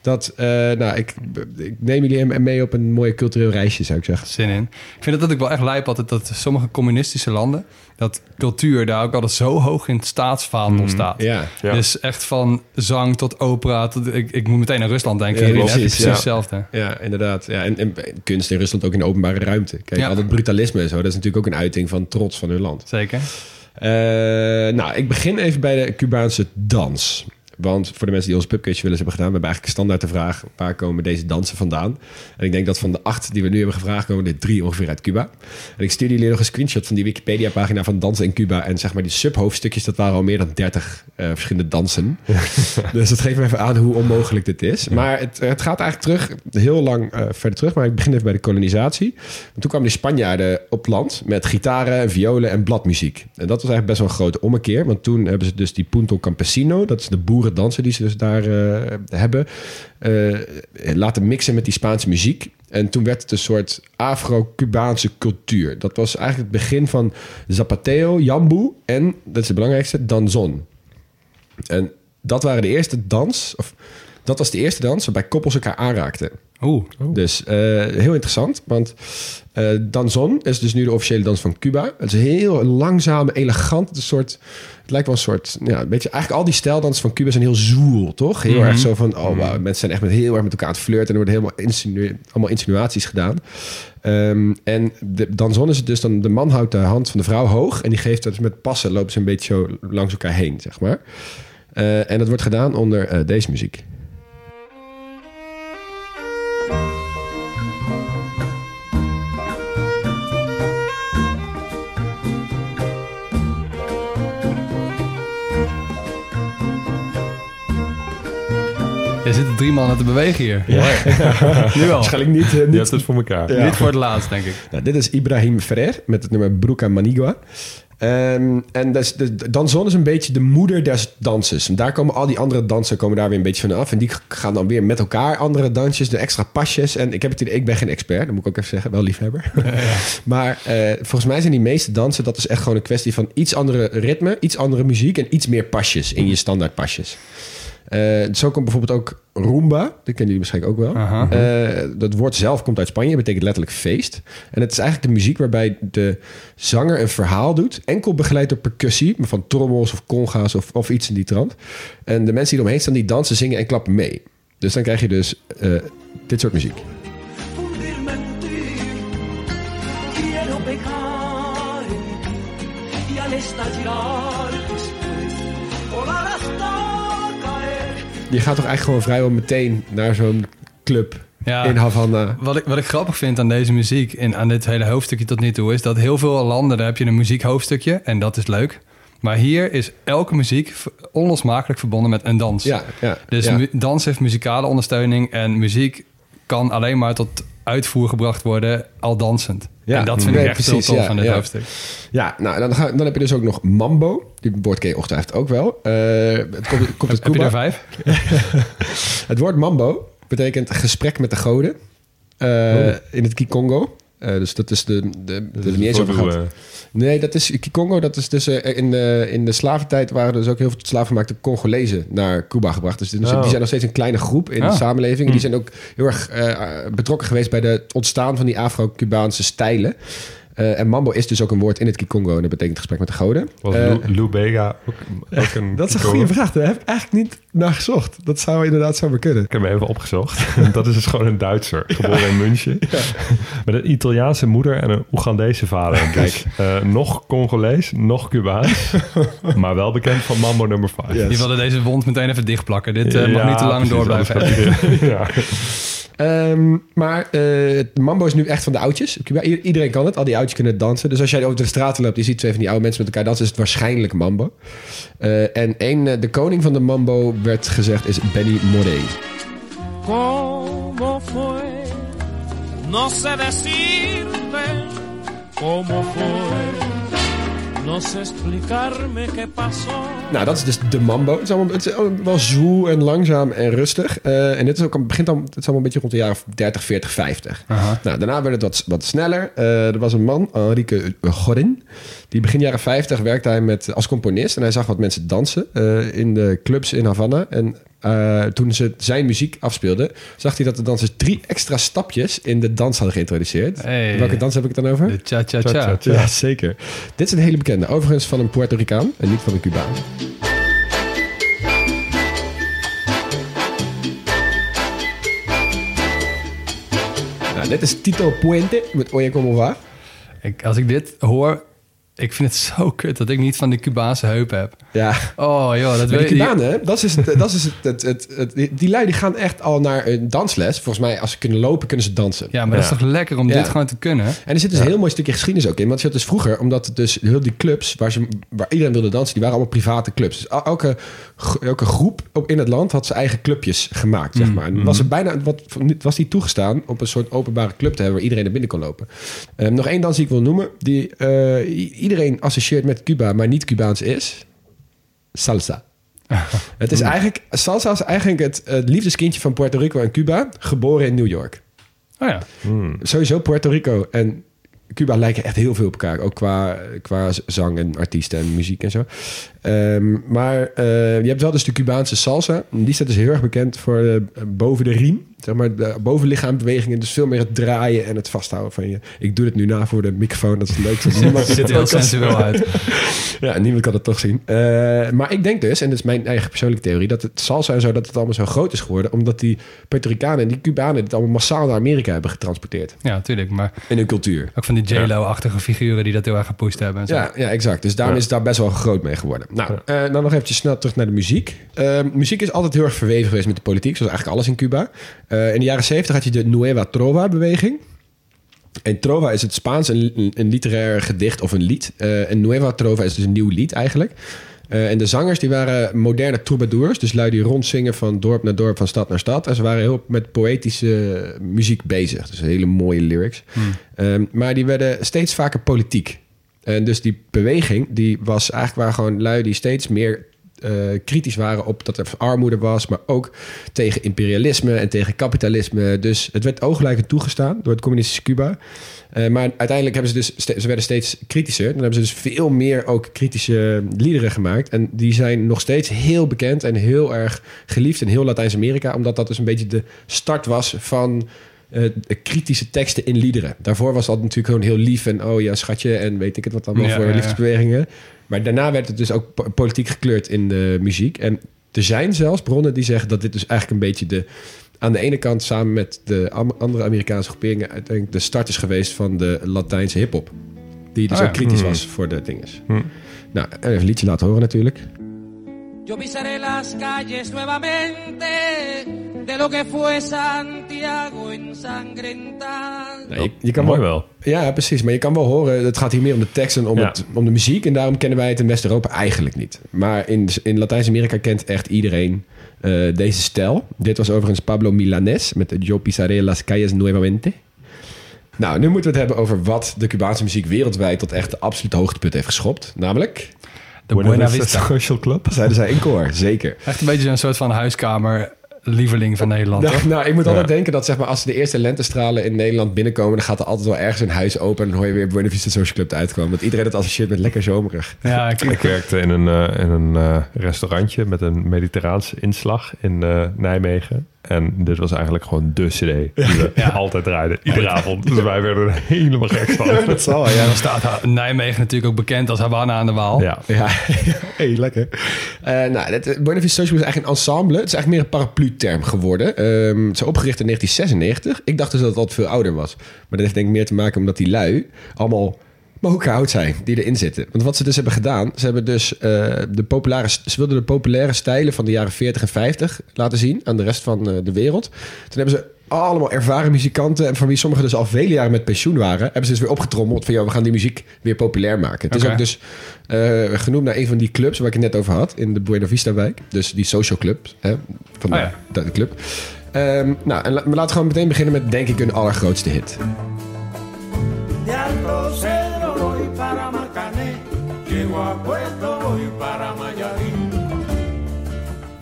Dat, eh, nou, ik, ik neem jullie mee op een mooi cultureel reisje, zou ik zeggen. Zin in. Ik vind dat ook wel echt lijp altijd dat sommige communistische landen... dat cultuur daar ook altijd zo hoog in het staatsvaandel staat. Ja, Ja. Dus echt van zang tot opera. Tot, ik, ik moet meteen aan Rusland denken. Ja, precies, precies ja. hetzelfde. Ja, inderdaad. Ja, en, en kunst in Rusland ook in de openbare ruimte. Kijk, Ja. al dat brutalisme en zo, dat is natuurlijk ook een uiting van trots van hun land. Zeker. Eh, nou, ik begin even bij de Cubaanse dans. Want voor de mensen die ons pubquiz willen hebben gedaan, we hebben eigenlijk standaard de vraag: waar komen deze dansen vandaan? En ik denk dat van de acht die we nu hebben gevraagd, komen er drie ongeveer uit Cuba. En ik stuurde jullie nog een screenshot van die Wikipedia-pagina van dansen in Cuba. En zeg maar die subhoofdstukjes, dat waren al meer dan 30 eh, verschillende dansen. dus dat geeft me even aan hoe onmogelijk dit is. Maar het, het gaat eigenlijk terug, heel lang eh, verder terug. Maar ik begin even bij de kolonisatie. Want toen kwamen de Spanjaarden op land met gitaren, violen en bladmuziek. En dat was eigenlijk best wel een grote ommekeer. Want toen hebben ze dus die Punto Campesino, dat is de boerendansen die ze dus daar eh, hebben, eh, laten mixen met die Spaanse muziek. En toen werd het een soort Afro-Cubaanse cultuur. Dat was eigenlijk het begin van Zapateo, Jambu en, dat is het belangrijkste, Danzon. En dat waren de eerste dans, of dat was de eerste dans waarbij koppels elkaar aanraakten. Oeh. Dus eh, heel interessant, want eh danzon is dus nu de officiële dans van Cuba. Het is heel langzaam, elegant. Het, een soort, het lijkt wel een soort, ja, weet je, eigenlijk al die stijldansen van Cuba zijn heel zwoel, toch? Heel erg zo van, oh wow, mensen zijn echt met heel erg met elkaar aan het flirten en er worden helemaal insinu- allemaal insinuaties gedaan. Ehm, en de danzon is het dus dan, de man houdt de hand van de vrouw hoog en die geeft dat dus met passen, lopen ze een beetje zo langs elkaar heen, zeg maar. Eh, en dat wordt gedaan onder deze muziek. Er zitten drie mannen te bewegen hier. nu wel. Waarschijnlijk niet, eh, Je niet hebt het voor elkaar. Ja. Niet voor het laatst, denk ik. Nou, dit is Ibrahim Ferrer met het nummer Bruca Manigua. Ehm, en dus, de, de danzon is een beetje de moeder des danses. En daar komen al die andere dansen komen daar weer een beetje van af. En die gaan dan weer met elkaar andere dansjes, de extra pasjes. En ik heb het idee, ik ben geen expert, dat moet ik ook even zeggen, wel liefhebber. maar eh, volgens mij zijn die meeste dansen, dat is echt gewoon een kwestie van iets andere ritme, iets andere muziek en iets meer pasjes in je standaard pasjes. Eh, zo komt bijvoorbeeld ook Roomba. Dat kennen jullie waarschijnlijk ook wel. Eh, dat woord zelf komt uit Spanje. betekent letterlijk feest. En het is eigenlijk de muziek waarbij de zanger een verhaal doet. Enkel begeleid door percussie. Van trommels of conga's of, of iets in die trant. En de mensen die eromheen staan, die dansen, zingen en klappen mee. Dus dan krijg je dus eh, dit soort muziek. Je gaat toch eigenlijk gewoon vrijwel meteen naar zo'n club Ja. in Havana. Wat ik, wat ik grappig vind aan deze muziek en aan dit hele hoofdstukje tot nu toe... is dat heel veel landen, daar heb je een muziekhoofdstukje en dat is leuk. Maar hier is elke muziek onlosmakelijk verbonden met een dans. Ja, ja. Dus ja. dans heeft muzikale ondersteuning en muziek kan alleen maar tot uitvoer gebracht worden al dansend. Ja, en dat vind ik echt precies, heel tof ja, aan dit ja. hoofdstuk. Ja, nou, dan, ga, dan heb je dus ook nog Mambo. Die woord ken je ongetwijfeld ook wel. Eh, het komt, komt uit Heb je Cuba. er vijf? Het woord Mambo betekent gesprek met de goden. eh, In het Kikongo. Eh, dus dat is de... de, de, niet eens over gehad. eh, Nee, dat is Kikongo. Dat is dus eh, in de, in de slaventijd waren er dus ook heel veel slavenmaakte Congolezen naar Cuba gebracht. Dus die, Oh. die zijn nog steeds een kleine groep in Ah. de samenleving. Die zijn ook heel erg betrokken geweest bij het ontstaan van die Afro-Cubaanse stijlen. Eh, en mambo is dus ook een woord in het Kikongo en dat betekent gesprek met de goden. Was Eh, Lou, Bega ook, ook een... dat is een goede vraag. Daar heb ik eigenlijk niet naar gezocht. Dat zou inderdaad zomaar kunnen. Ik heb hem even opgezocht. dat is dus gewoon een Duitser, geboren in München. Met een Italiaanse moeder en een Oegandese vader. Dus, eh, nog Congolees, nog Cubaans. maar wel bekend van Mambo nummer 5. Ja. Die wilden deze wond meteen even dichtplakken. Dit mag niet te lang door blijven. Ehm, maar het mambo is nu echt van de oudjes. iedereen kan het. Al die oudjes kunnen dansen. Dus als jij over de straten loopt, je ziet twee van die oude mensen met elkaar dansen, is het waarschijnlijk mambo. Eh, en één, eh, de koning van de mambo werd gezegd is Benny Moré. ¿Cómo fue? No sé decirte cómo fue. No sé explicarme qué pasó. Nou, dat is dus de mambo. Het is allemaal, het is wel zwoel en langzaam en rustig. Eh, en dit is ook, het begint al, het is allemaal een beetje rond de jaren 30, 40, 50. Aha. Nou, daarna werd het wat, wat sneller. Eh, er was een man, Enrique Gorin. Die begin jaren 50 werkte hij met, als componist. En hij zag wat mensen dansen eh, in de clubs in Havana. En eh, toen ze zijn muziek afspeelden, zag hij dat de dansers drie extra stapjes in de dans hadden geïntroduceerd. Hey. Welke dans heb ik het dan over? De cha-cha-cha. Cha-cha-cha. Ja, zeker. Dit is een hele bekende. Overigens van een Puerto Ricaan en niet van een Cubaan. Nou, dit is Tito Puente met Oye Como Va. Ik, als ik dit hoor, ik vind het zo kut dat ik niet van die Cubaanse heup heb. Ja, Oh joh, dat weet die je. Cubanen, dat is, het, dat is het, het, het, het- die- die lui die gaan echt al naar een dansles. Volgens mij, als ze kunnen lopen, kunnen ze dansen. Ja, maar dat is toch lekker om Ja. dit gewoon te kunnen? En er zit dus een heel mooi stukje geschiedenis ook in. Want je had dus vroeger, omdat het dus heel die clubs waar, ze, waar iedereen wilde dansen, die waren allemaal private clubs. Dus el- elke, elke groep op, in het land had zijn eigen clubjes gemaakt, zeg maar. En was er bijna wat, was die toegestaan op een soort openbare club te hebben waar iedereen naar binnen kon lopen. Eh, nog één dans die ik wil noemen, die eh, iedereen associeert met Cuba, maar niet Cubaans is. Salsa. Het is eigenlijk, salsa is eigenlijk het, het liefdeskindje van Puerto Rico en Cuba, geboren in New York Oh ja. sowieso Puerto Rico en Cuba lijken echt heel veel op elkaar. Ook qua, qua zang en artiesten en muziek en zo. Ehm, maar eh, je hebt wel dus de Cubaanse salsa. Die staat dus heel erg bekend voor eh, boven de riem. Zeg maar, de bovenlichaambewegingen. Dus veel meer het draaien en het vasthouden van je. Ik doe het nu na voor de microfoon. Dat is leuk. Dat niemand ziet er heel sensueel uit. ja, niemand kan het toch zien. Eh, maar ik denk dus, en dat is mijn eigen persoonlijke theorie, dat het salsa en zo, dat het allemaal zo groot is geworden, omdat die Puerto Ricanen en die Cubanen het allemaal massaal naar Amerika hebben getransporteerd. Ja, natuurlijk. Maar In hun cultuur. ook van die J-Lo-achtige figuren die dat heel erg gepusht hebben. En zo. Ja, ja, exact. Dus daarom Ja. is het daar best wel groot mee geworden. Nou, eh, dan nog eventjes snel terug naar de muziek. Eh, muziek is altijd heel erg verweven geweest met de politiek, zoals eigenlijk alles in Cuba. Eh, in de jaren 70 had je de Nueva Trova-beweging. En trova is het Spaans, een, een literair gedicht of een lied. Eh, en Nueva Trova is dus een nieuw lied eigenlijk. En de zangers die waren moderne troubadours. Dus lui die rondzingen van dorp naar dorp, van stad naar stad. En ze waren heel met poëtische muziek bezig. Dus hele mooie lyrics. Ehm, maar die werden steeds vaker politiek. En dus die beweging, die was eigenlijk waar gewoon lui die steeds meer eh, kritisch waren op dat er armoede was, maar ook tegen imperialisme en tegen kapitalisme. Dus het werd ooglijkend toegestaan door het communistische Cuba. Eh, maar uiteindelijk hebben ze dus, ze werden steeds kritischer. Dan hebben ze dus veel meer ook kritische liederen gemaakt. En die zijn nog steeds heel bekend en heel erg geliefd in heel Latijns-Amerika, omdat dat dus een beetje de start was van eh, kritische teksten in liederen. Daarvoor was dat natuurlijk gewoon heel lief en oh ja, schatje en weet ik het wat allemaal Ja, voor ja, liefdesbewegingen. Maar daarna werd het dus ook po- politiek gekleurd in de muziek. En er zijn zelfs bronnen die zeggen dat dit dus eigenlijk een beetje de... aan de ene kant samen met de andere Amerikaanse groeperingen... uiteindelijk de start is geweest van de Latijnse hiphop. Die dus Ah, ja. ook kritisch Hmm. was voor de dinges. Hmm. Nou, even een liedje laten horen natuurlijk. Yo pisaré las calles nuevamente de lo que fue Santiago ensangrentada. Nou, je, je kan Mooi wel, wel. Ja, precies. Maar je kan wel horen, het gaat hier meer om de tekst en om, Ja. het, om de muziek. En daarom kennen wij het in West-Europa eigenlijk niet. Maar in, in Latijns-Amerika kent echt iedereen eh, deze stijl. Dit was overigens Pablo Milanes met de Yo pisaré las calles nuevamente. Nou, nu moeten we het hebben over wat de Cubaanse muziek wereldwijd tot echt de absolute hoogtepunt heeft geschopt. Namelijk, De Buena Vista. Social Club. zeiden zij in koor, zeker. Echt een beetje zo'n soort van huiskamer lieveling van Nederland, Nou, nou, ik moet altijd denken dat zeg maar, als de eerste lentestralen in Nederland binnenkomen... dan gaat er altijd wel ergens een huis open... en dan hoor je weer Buena Vista Social Club uitkomen. Dat iedereen het associeert met lekker zomerig. Ja, ik, Ik werkte in een, eh, in een eh, restaurantje met een mediterraanse inslag in eh, Nijmegen. En dit was eigenlijk gewoon de cd die we altijd draaiden. Iedere avond. Dus wij werden er helemaal gek van. dat zal, ja. ja, dan staat Nijmegen natuurlijk ook bekend als Havana aan de Waal. Ja. Ja, hey, lekker. Eh nou, het, eh, Buena Vista Social is eigenlijk een ensemble. Het is eigenlijk meer een paraplu-term geworden. Ehm, het is opgericht in 1996. Ik dacht dus dat het altijd veel ouder was. Maar dat heeft denk ik meer te maken omdat die lui allemaal mogen oud zijn die erin zitten. Want wat ze dus hebben gedaan, ze hebben dus eh, de populaire, ze wilden de populaire stijlen van de jaren 40 en 50 laten zien aan de rest van eh, de wereld. Toen hebben ze allemaal ervaren muzikanten. En van wie sommigen dus al vele jaren met pensioen waren. Hebben ze dus weer opgetrommeld van... Joh, we gaan die muziek weer populair maken. Het is ook dus eh, genoemd naar een van die clubs... waar ik het net over had. In de Buena Vista wijk. Dus die social club. Hè, van Oh de, ja. de, de club. Ehm, nou, en la- maar laten we gewoon meteen beginnen met denk ik hun allergrootste hit. Llego a Puerto voy para Mayarín.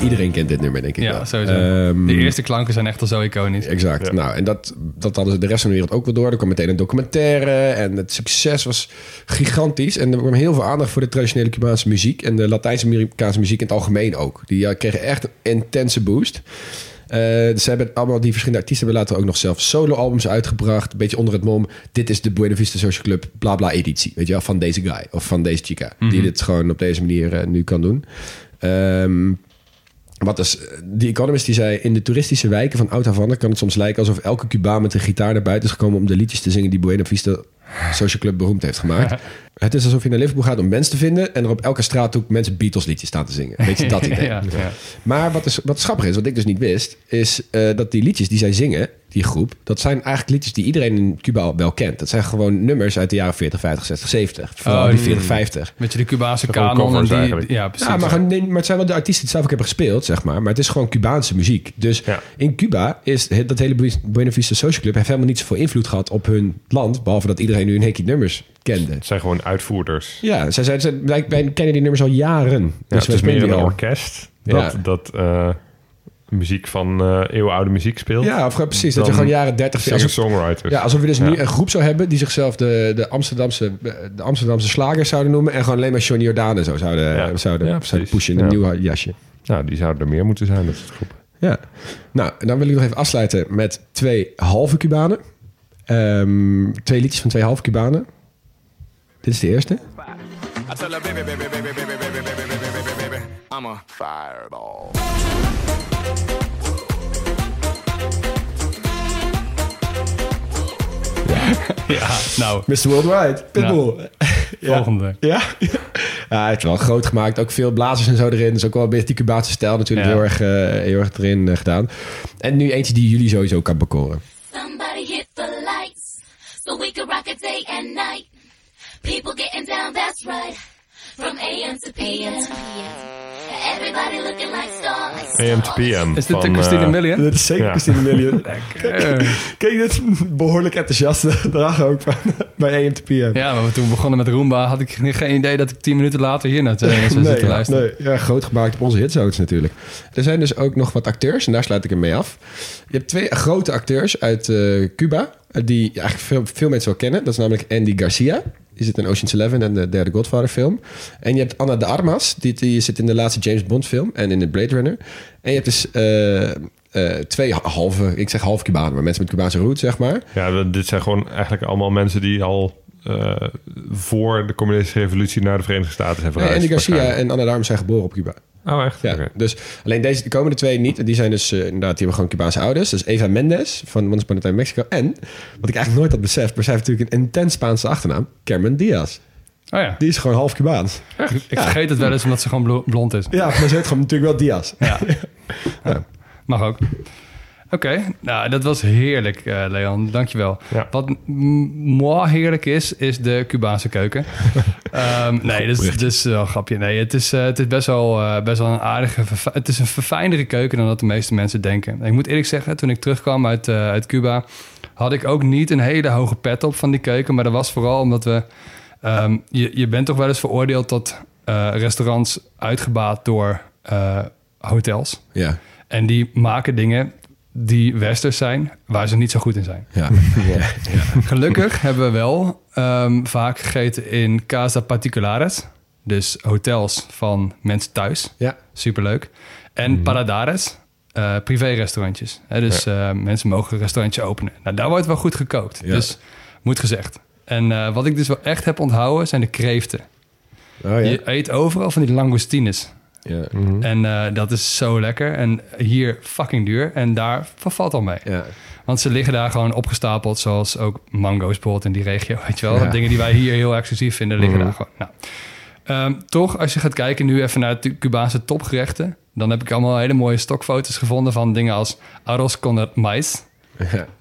Iedereen kent dit nummer, denk ik Ja, wel. sowieso. Ehm, De eerste klanken zijn echt al zo iconisch. Exact. Nou, en dat, dat hadden ze de rest van de wereld ook wel door. Er kwam meteen een documentaire en het succes was gigantisch. En er kwam heel veel aandacht voor de traditionele Cubaanse muziek en de Latijns-Amerikaanse muziek in het algemeen ook. Die eh, kregen echt een intense boost. Eh, ze hebben allemaal die verschillende artiesten hebben later ook nog zelf solo-albums uitgebracht. Een beetje onder het mom. Dit is de Buena Vista Social Club bla bla editie. Weet je wel, van deze guy of van deze chica. Die dit gewoon op deze manier eh, nu kan doen. Ehm, wat is, die Economist die zei... in de toeristische wijken van Oud-Havana... kan het soms lijken alsof elke Cubaan met een gitaar naar buiten is gekomen... om de liedjes te zingen die Buena Vista Social Club beroemd heeft gemaakt. het is alsof je naar Liverpool gaat om mensen te vinden... en er op elke straathoek mensen Beatles liedjes staan te zingen. Weet je, dat idee. ja, ja. Maar wat, is, wat grappig is, wat ik dus niet wist... is eh, dat die liedjes die zij zingen, die groep... dat zijn eigenlijk liedjes die iedereen in Cuba al wel kent. Dat zijn gewoon nummers uit de jaren 40, 50, 60, 70. Vooral Oh, die die- 40, 50. Met je de Cubaanse kanon. Die, ja, precies. Ja, maar, gewoon, nee, maar het zijn wel de artiesten die het zelf ook hebben gespeeld, zeg maar. Maar het is gewoon Cubaanse muziek. Dus Ja. in Cuba is dat hele Bu- Buena Vista Social Club... heeft helemaal niet zoveel invloed gehad op hun land... behalve dat iedereen nu een hekje nummers kende. Het zijn gewoon uitvoerders. Ja, zij, zij, zij- wij, wij kennen die nummers al jaren. Ja, Dus het is meer een al. orkest Ja. dat, dat eh, muziek van eh eeuwenoude muziek speelt. Ja, of precies. Dat je gewoon jaren 30... alsof, Singer-songwriters. ja, alsof we dus Ja. nu een groep zou hebben... die zichzelf de, de, Amsterdamse, de Amsterdamse slagers zouden noemen... en gewoon alleen maar Johnny Jordaan en zo zouden, zouden, pushen in een nieuw jasje. Nou, die zouden er meer moeten zijn, dat soort groepen. Ja. Nou, en dan wil ik nog even afsluiten met twee halve Cubanen. Ehm, twee liedjes van twee halve Cubanen. Dit is de eerste. I tell her, baby, baby, baby, baby, baby, baby, baby, baby, baby, baby, I'm a fireball. Ja, nou, Mr. Worldwide, Pitbull. Ja. volgende. Ja? ja, hij heeft wel groot gemaakt. Ook veel blazers en zo erin. Dus ook wel een beetje die Cubaanse stijl natuurlijk Ja. heel, erg, eh, heel erg erin eh, gedaan. En nu eentje die jullie sowieso kan bekoren. Somebody hit so we can rock it day and night. People getting down, that's right. From AM to PM. Everybody looking like stars. AM to PM. Is dit de van, Christina eh, Million? Dat is zeker Ja. Christine Million. Eh, Kijk, dit is behoorlijk enthousiast draag ook van, bij AM2PM. ja, maar toen we begonnen met Roomba had ik geen idee dat ik tien minuten later hier naar te Nee, zitten ja, luisteren. nee, ja, groot gemaakt op onze hitzones natuurlijk. Er zijn dus ook nog wat acteurs, en daar sluit ik hem mee af. Je hebt twee grote acteurs uit eh, Cuba, eh, die eigenlijk veel, veel mensen wel kennen. Dat is namelijk Andy Garcia. Die zit in Ocean's Eleven en de derde Godfather film. En je hebt Ana de Armas, die, die zit in de laatste James Bond film en in de Blade Runner. En je hebt dus eh, eh, twee halve, ik zeg half Cubanen, maar mensen met Cubaanse roots, zeg maar. Ja, dit zijn gewoon eigenlijk allemaal mensen die al eh, voor de communistische revolutie naar de Verenigde Staten zijn verhuisd. Andy Garcia waarschijnlijk. en Ana de Armas zijn geboren op Cuba. Oh, echt? Ja, Oké. dus alleen deze, de komende twee niet. Die zijn dus eh, inderdaad, die hebben gewoon Cubaanse ouders. Dus Eva Mendes van Once Upon a Time in Mexico. En, wat ik eigenlijk nooit had beseft, maar zij heeft natuurlijk een intens Spaanse achternaam. Carmen Diaz. Oh ja, Die is gewoon half Cubaans. ik vergeet het wel eens omdat ze gewoon blo- blond is. Ja, maar ze heet gewoon natuurlijk wel Diaz. Ja. Ja, Mag ook. Oké, nou dat was heerlijk, eh, Leon. Dankjewel. Ja. Wat m- moi heerlijk is, is de Cubaanse keuken. Ehm, nee, dat is, dat is wel een grapje. Nee, het is, eh, het is best, wel, eh, best wel een aardige... Het is een verfijndere keuken dan dat de meeste mensen denken. Ik moet eerlijk zeggen, toen ik terugkwam uit, eh, uit Cuba... had ik ook niet een hele hoge pet op van die keuken. Maar dat was vooral omdat we... ehm, je, je bent toch wel eens veroordeeld tot eh, restaurants uitgebaat door eh, hotels. Ja. En die maken dingen die westers zijn, waar ze niet zo goed in zijn. Ja. Gelukkig hebben we wel ehm, vaak gegeten in casa particulares. Dus hotels van mensen thuis. Ja. Superleuk. En paradares, eh privé-restaurantjes. Hè, dus eh, mensen mogen een restaurantje openen. Nou, daar wordt wel goed gekookt. Ja. Dus moet gezegd. En eh, wat ik dus wel echt heb onthouden, zijn de kreeften. Oh ja. Je eet overal van die langoustines. Ja. En eh, dat is zo lekker. En hier fucking duur. En daar vervalt al mee. Ja. Want ze liggen daar gewoon opgestapeld, zoals ook mango's bijvoorbeeld in die regio. Weet je wel, Ja. dingen die wij hier heel exclusief vinden, liggen daar gewoon. Nou, Ehm, toch, als je gaat kijken nu even naar de Cubaanse topgerechten, dan heb ik allemaal hele mooie stokfoto's gevonden van dingen als arroz con mais.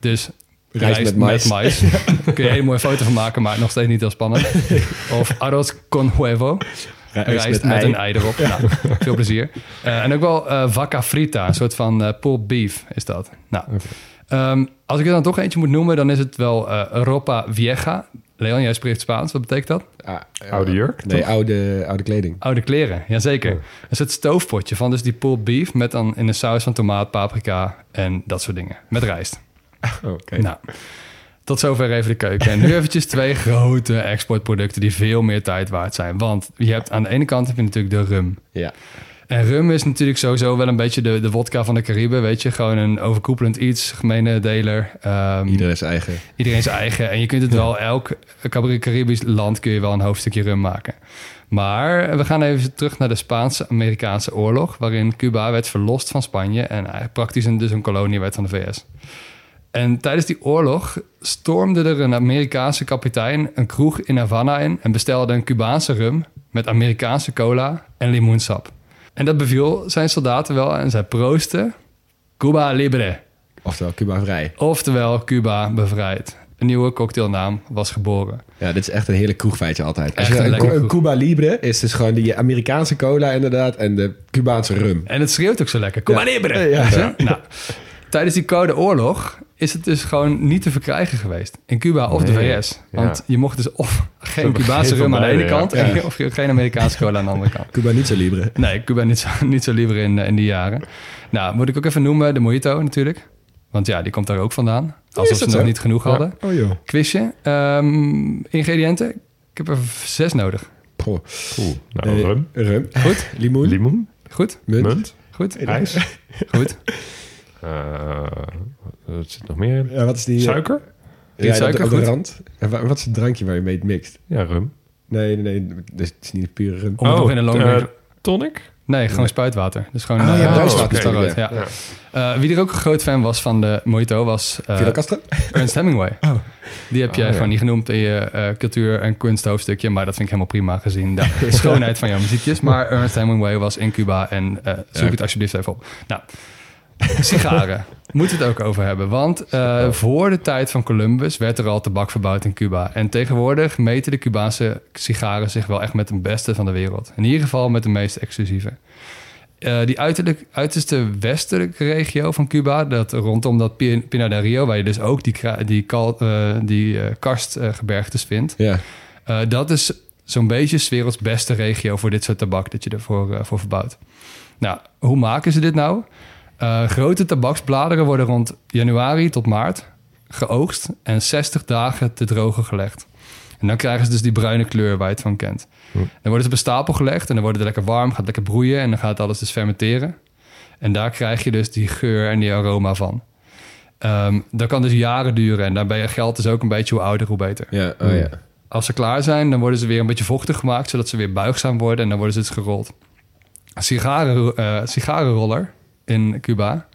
Dus Rijst met mais. mais. Daar kun je een hele mooie foto van maken, maar nog steeds niet heel spannend. Of arroz con huevo. Rijst, met, ei. een ei erop. Nou, veel plezier. Eh, en ook wel eh vaca frita, een soort van eh pulled beef is dat. Nou, ehm, als ik er dan toch eentje moet noemen, dan is het wel eh ropa vieja. Leon, jij spreekt Spaans. Wat betekent dat? Ah, Oude jurk, Nee, toch? oude, oude kleding. Oude kleren, jazeker. Ja. Een soort stoofpotje van dus die pulled beef met dan in een saus van tomaat, paprika en dat soort dingen. Met rijst. Oké. Nou, tot zover even de keuken. En nu eventjes twee grote exportproducten die veel meer tijd waard zijn. Want je hebt aan de ene kant heb je natuurlijk de rum. Ja. En rum is natuurlijk sowieso wel een beetje de, de wodka van de Cariben, weet je. Gewoon een overkoepelend iets, gemene deler. Ehm, Iedereen zijn eigen. Iedereen zijn eigen. En je kunt het wel, elk Cari- Caribisch land kun je wel een hoofdstukje rum maken. Maar we gaan even terug naar de Spaanse-Amerikaanse oorlog... waarin Cuba werd verlost van Spanje... en eigenlijk praktisch een, dus een kolonie werd van de VS. En tijdens die oorlog stormde er een Amerikaanse kapitein... een kroeg in Havana in en bestelde een Cubaanse rum... met Amerikaanse cola en limoensap. En dat beviel zijn soldaten wel en zij proosten... Cuba libre. Oftewel Cuba vrij. Oftewel Cuba bevrijd. Een nieuwe cocktailnaam was geboren. Ja, dit is echt een heerlijk kroegfeitje altijd. Echt een een, een. Cuba Libre is dus gewoon die Amerikaanse cola inderdaad en de Cubaanse rum. En het schreeuwt ook zo lekker. Cuba libre! Ja. Je? Nou, tijdens die Koude Oorlog is het dus gewoon niet te verkrijgen geweest. In Cuba of de VS. Want ja. je mocht dus of geen Cubaanse rum aan de ene kant... ja. en- of geen Amerikaanse cola aan de andere kant. Cuba niet zo Libre. Nee, Cuba niet zo, niet zo liever in, eh, in die jaren. Nou, moet ik ook even noemen de mojito natuurlijk. Want ja, die komt daar ook vandaan. Alsof dat ze nog zo? niet genoeg hadden. Oh joh. Quizje. Ehm, ingrediënten. Ik heb er zes nodig. Goh. Oeh, nou, rum, Rum. Goed. Limoen. Goed? Munt. munt, Goed? ijs. Goed. Eh, wat zit nog meer? Ja, wat is die? eh, Suiker? Ja, suiker, op de goed. rand. En wa- wat is het drankje waar je mee het mixt? Ja, rum. Nee, nee, nee. Dus het is niet pure rum. Om nog in een long eh, tonic? Nee, gewoon spuitwater. Dus gewoon Ah, ja, bruiswater ja. Eh, wie er ook een groot fan was van de Mojito was eh, Fidel Castro? Ernest Hemingway. Oh. Die heb jij Oh, ja. gewoon niet genoemd in je cultuur- en kunsthoofdstukje. Maar dat vind ik helemaal prima gezien de schoonheid van jouw muziekjes. Maar Ernest Hemingway was in Cuba en eh, zoek Ja. het alsjeblieft even op. Nou, sigaren. Moeten we het ook over hebben. Want eh, voor de tijd van Columbus werd er al tabak verbouwd in Cuba. En tegenwoordig meten de Cubaanse sigaren zich wel echt met de beste van de wereld. In ieder geval met de meest exclusieve. Eh, die uiterlijk, uiterste westelijke regio van Cuba, dat rondom dat Pi- Pinar del Rio, waar je dus ook die, die, kal, eh, die karstgebergtes vindt, Ja. dat is zo'n beetje 's werelds beste regio voor dit soort tabak dat je ervoor voor verbouwt. Nou, hoe maken ze dit nou? Eh, grote tabaksbladeren worden rond januari tot maart geoogst en 60 dagen te drogen gelegd. En dan krijgen ze dus die bruine kleur waar je het van kent. Dan worden ze op een stapel gelegd en dan wordt het lekker warm, gaat lekker broeien en dan gaat alles dus fermenteren. En daar krijg je dus die geur en die aroma van. Ehm, dat kan dus jaren duren en daarbij geldt dus ook een beetje hoe ouder, hoe beter. Ja, oh ja. Als ze klaar zijn, dan worden ze weer een beetje vochtig gemaakt, zodat ze weer buigzaam worden en dan worden ze dus gerold. Sigaren, eh, sigarenroller in Cuba,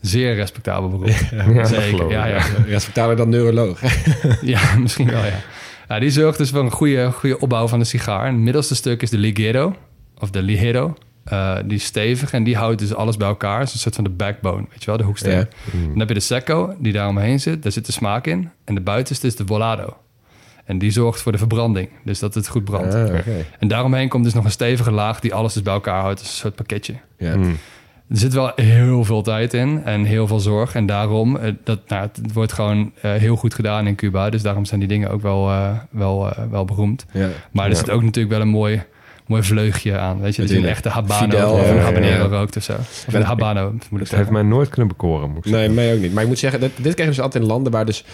zeer respectabel beroep. Ja, Zeker, ja, ja. Respectabel dan neuroloog. Ja, misschien wel, ja. ja die zorgt dus voor een goede, goede opbouw van de sigaar. En het middelste stuk is de ligero, of de ligero. Eh, die is stevig en die houdt dus alles bij elkaar. Het is een soort van de backbone, weet je wel, de hoeksteen. Ja. Dan heb je de secco, die daar omheen zit. Daar zit de smaak in. En de buitenste is de volado. En die zorgt voor de verbranding, dus dat het goed brandt. Ah. En daaromheen komt dus nog een stevige laag die alles dus bij elkaar houdt. als een soort pakketje. Ja. Mm. Er zit wel heel veel tijd in en heel veel zorg. En daarom, eh, dat, nou, het wordt gewoon eh, heel goed gedaan in Cuba. Dus daarom zijn die dingen ook wel, eh, wel, wel beroemd. Ja. Maar er Ja. zit ook natuurlijk wel een mooi, mooi vleugje aan. Weet je, dat je een echte habano Fidel, of een ja, habanero ja. rookt of zo. Of een habano, moet ik Het heeft mij nooit kunnen bekoren, moet ik Nee, mij ook niet. Maar ik moet zeggen, dat, dit krijg je dus altijd in landen waar dus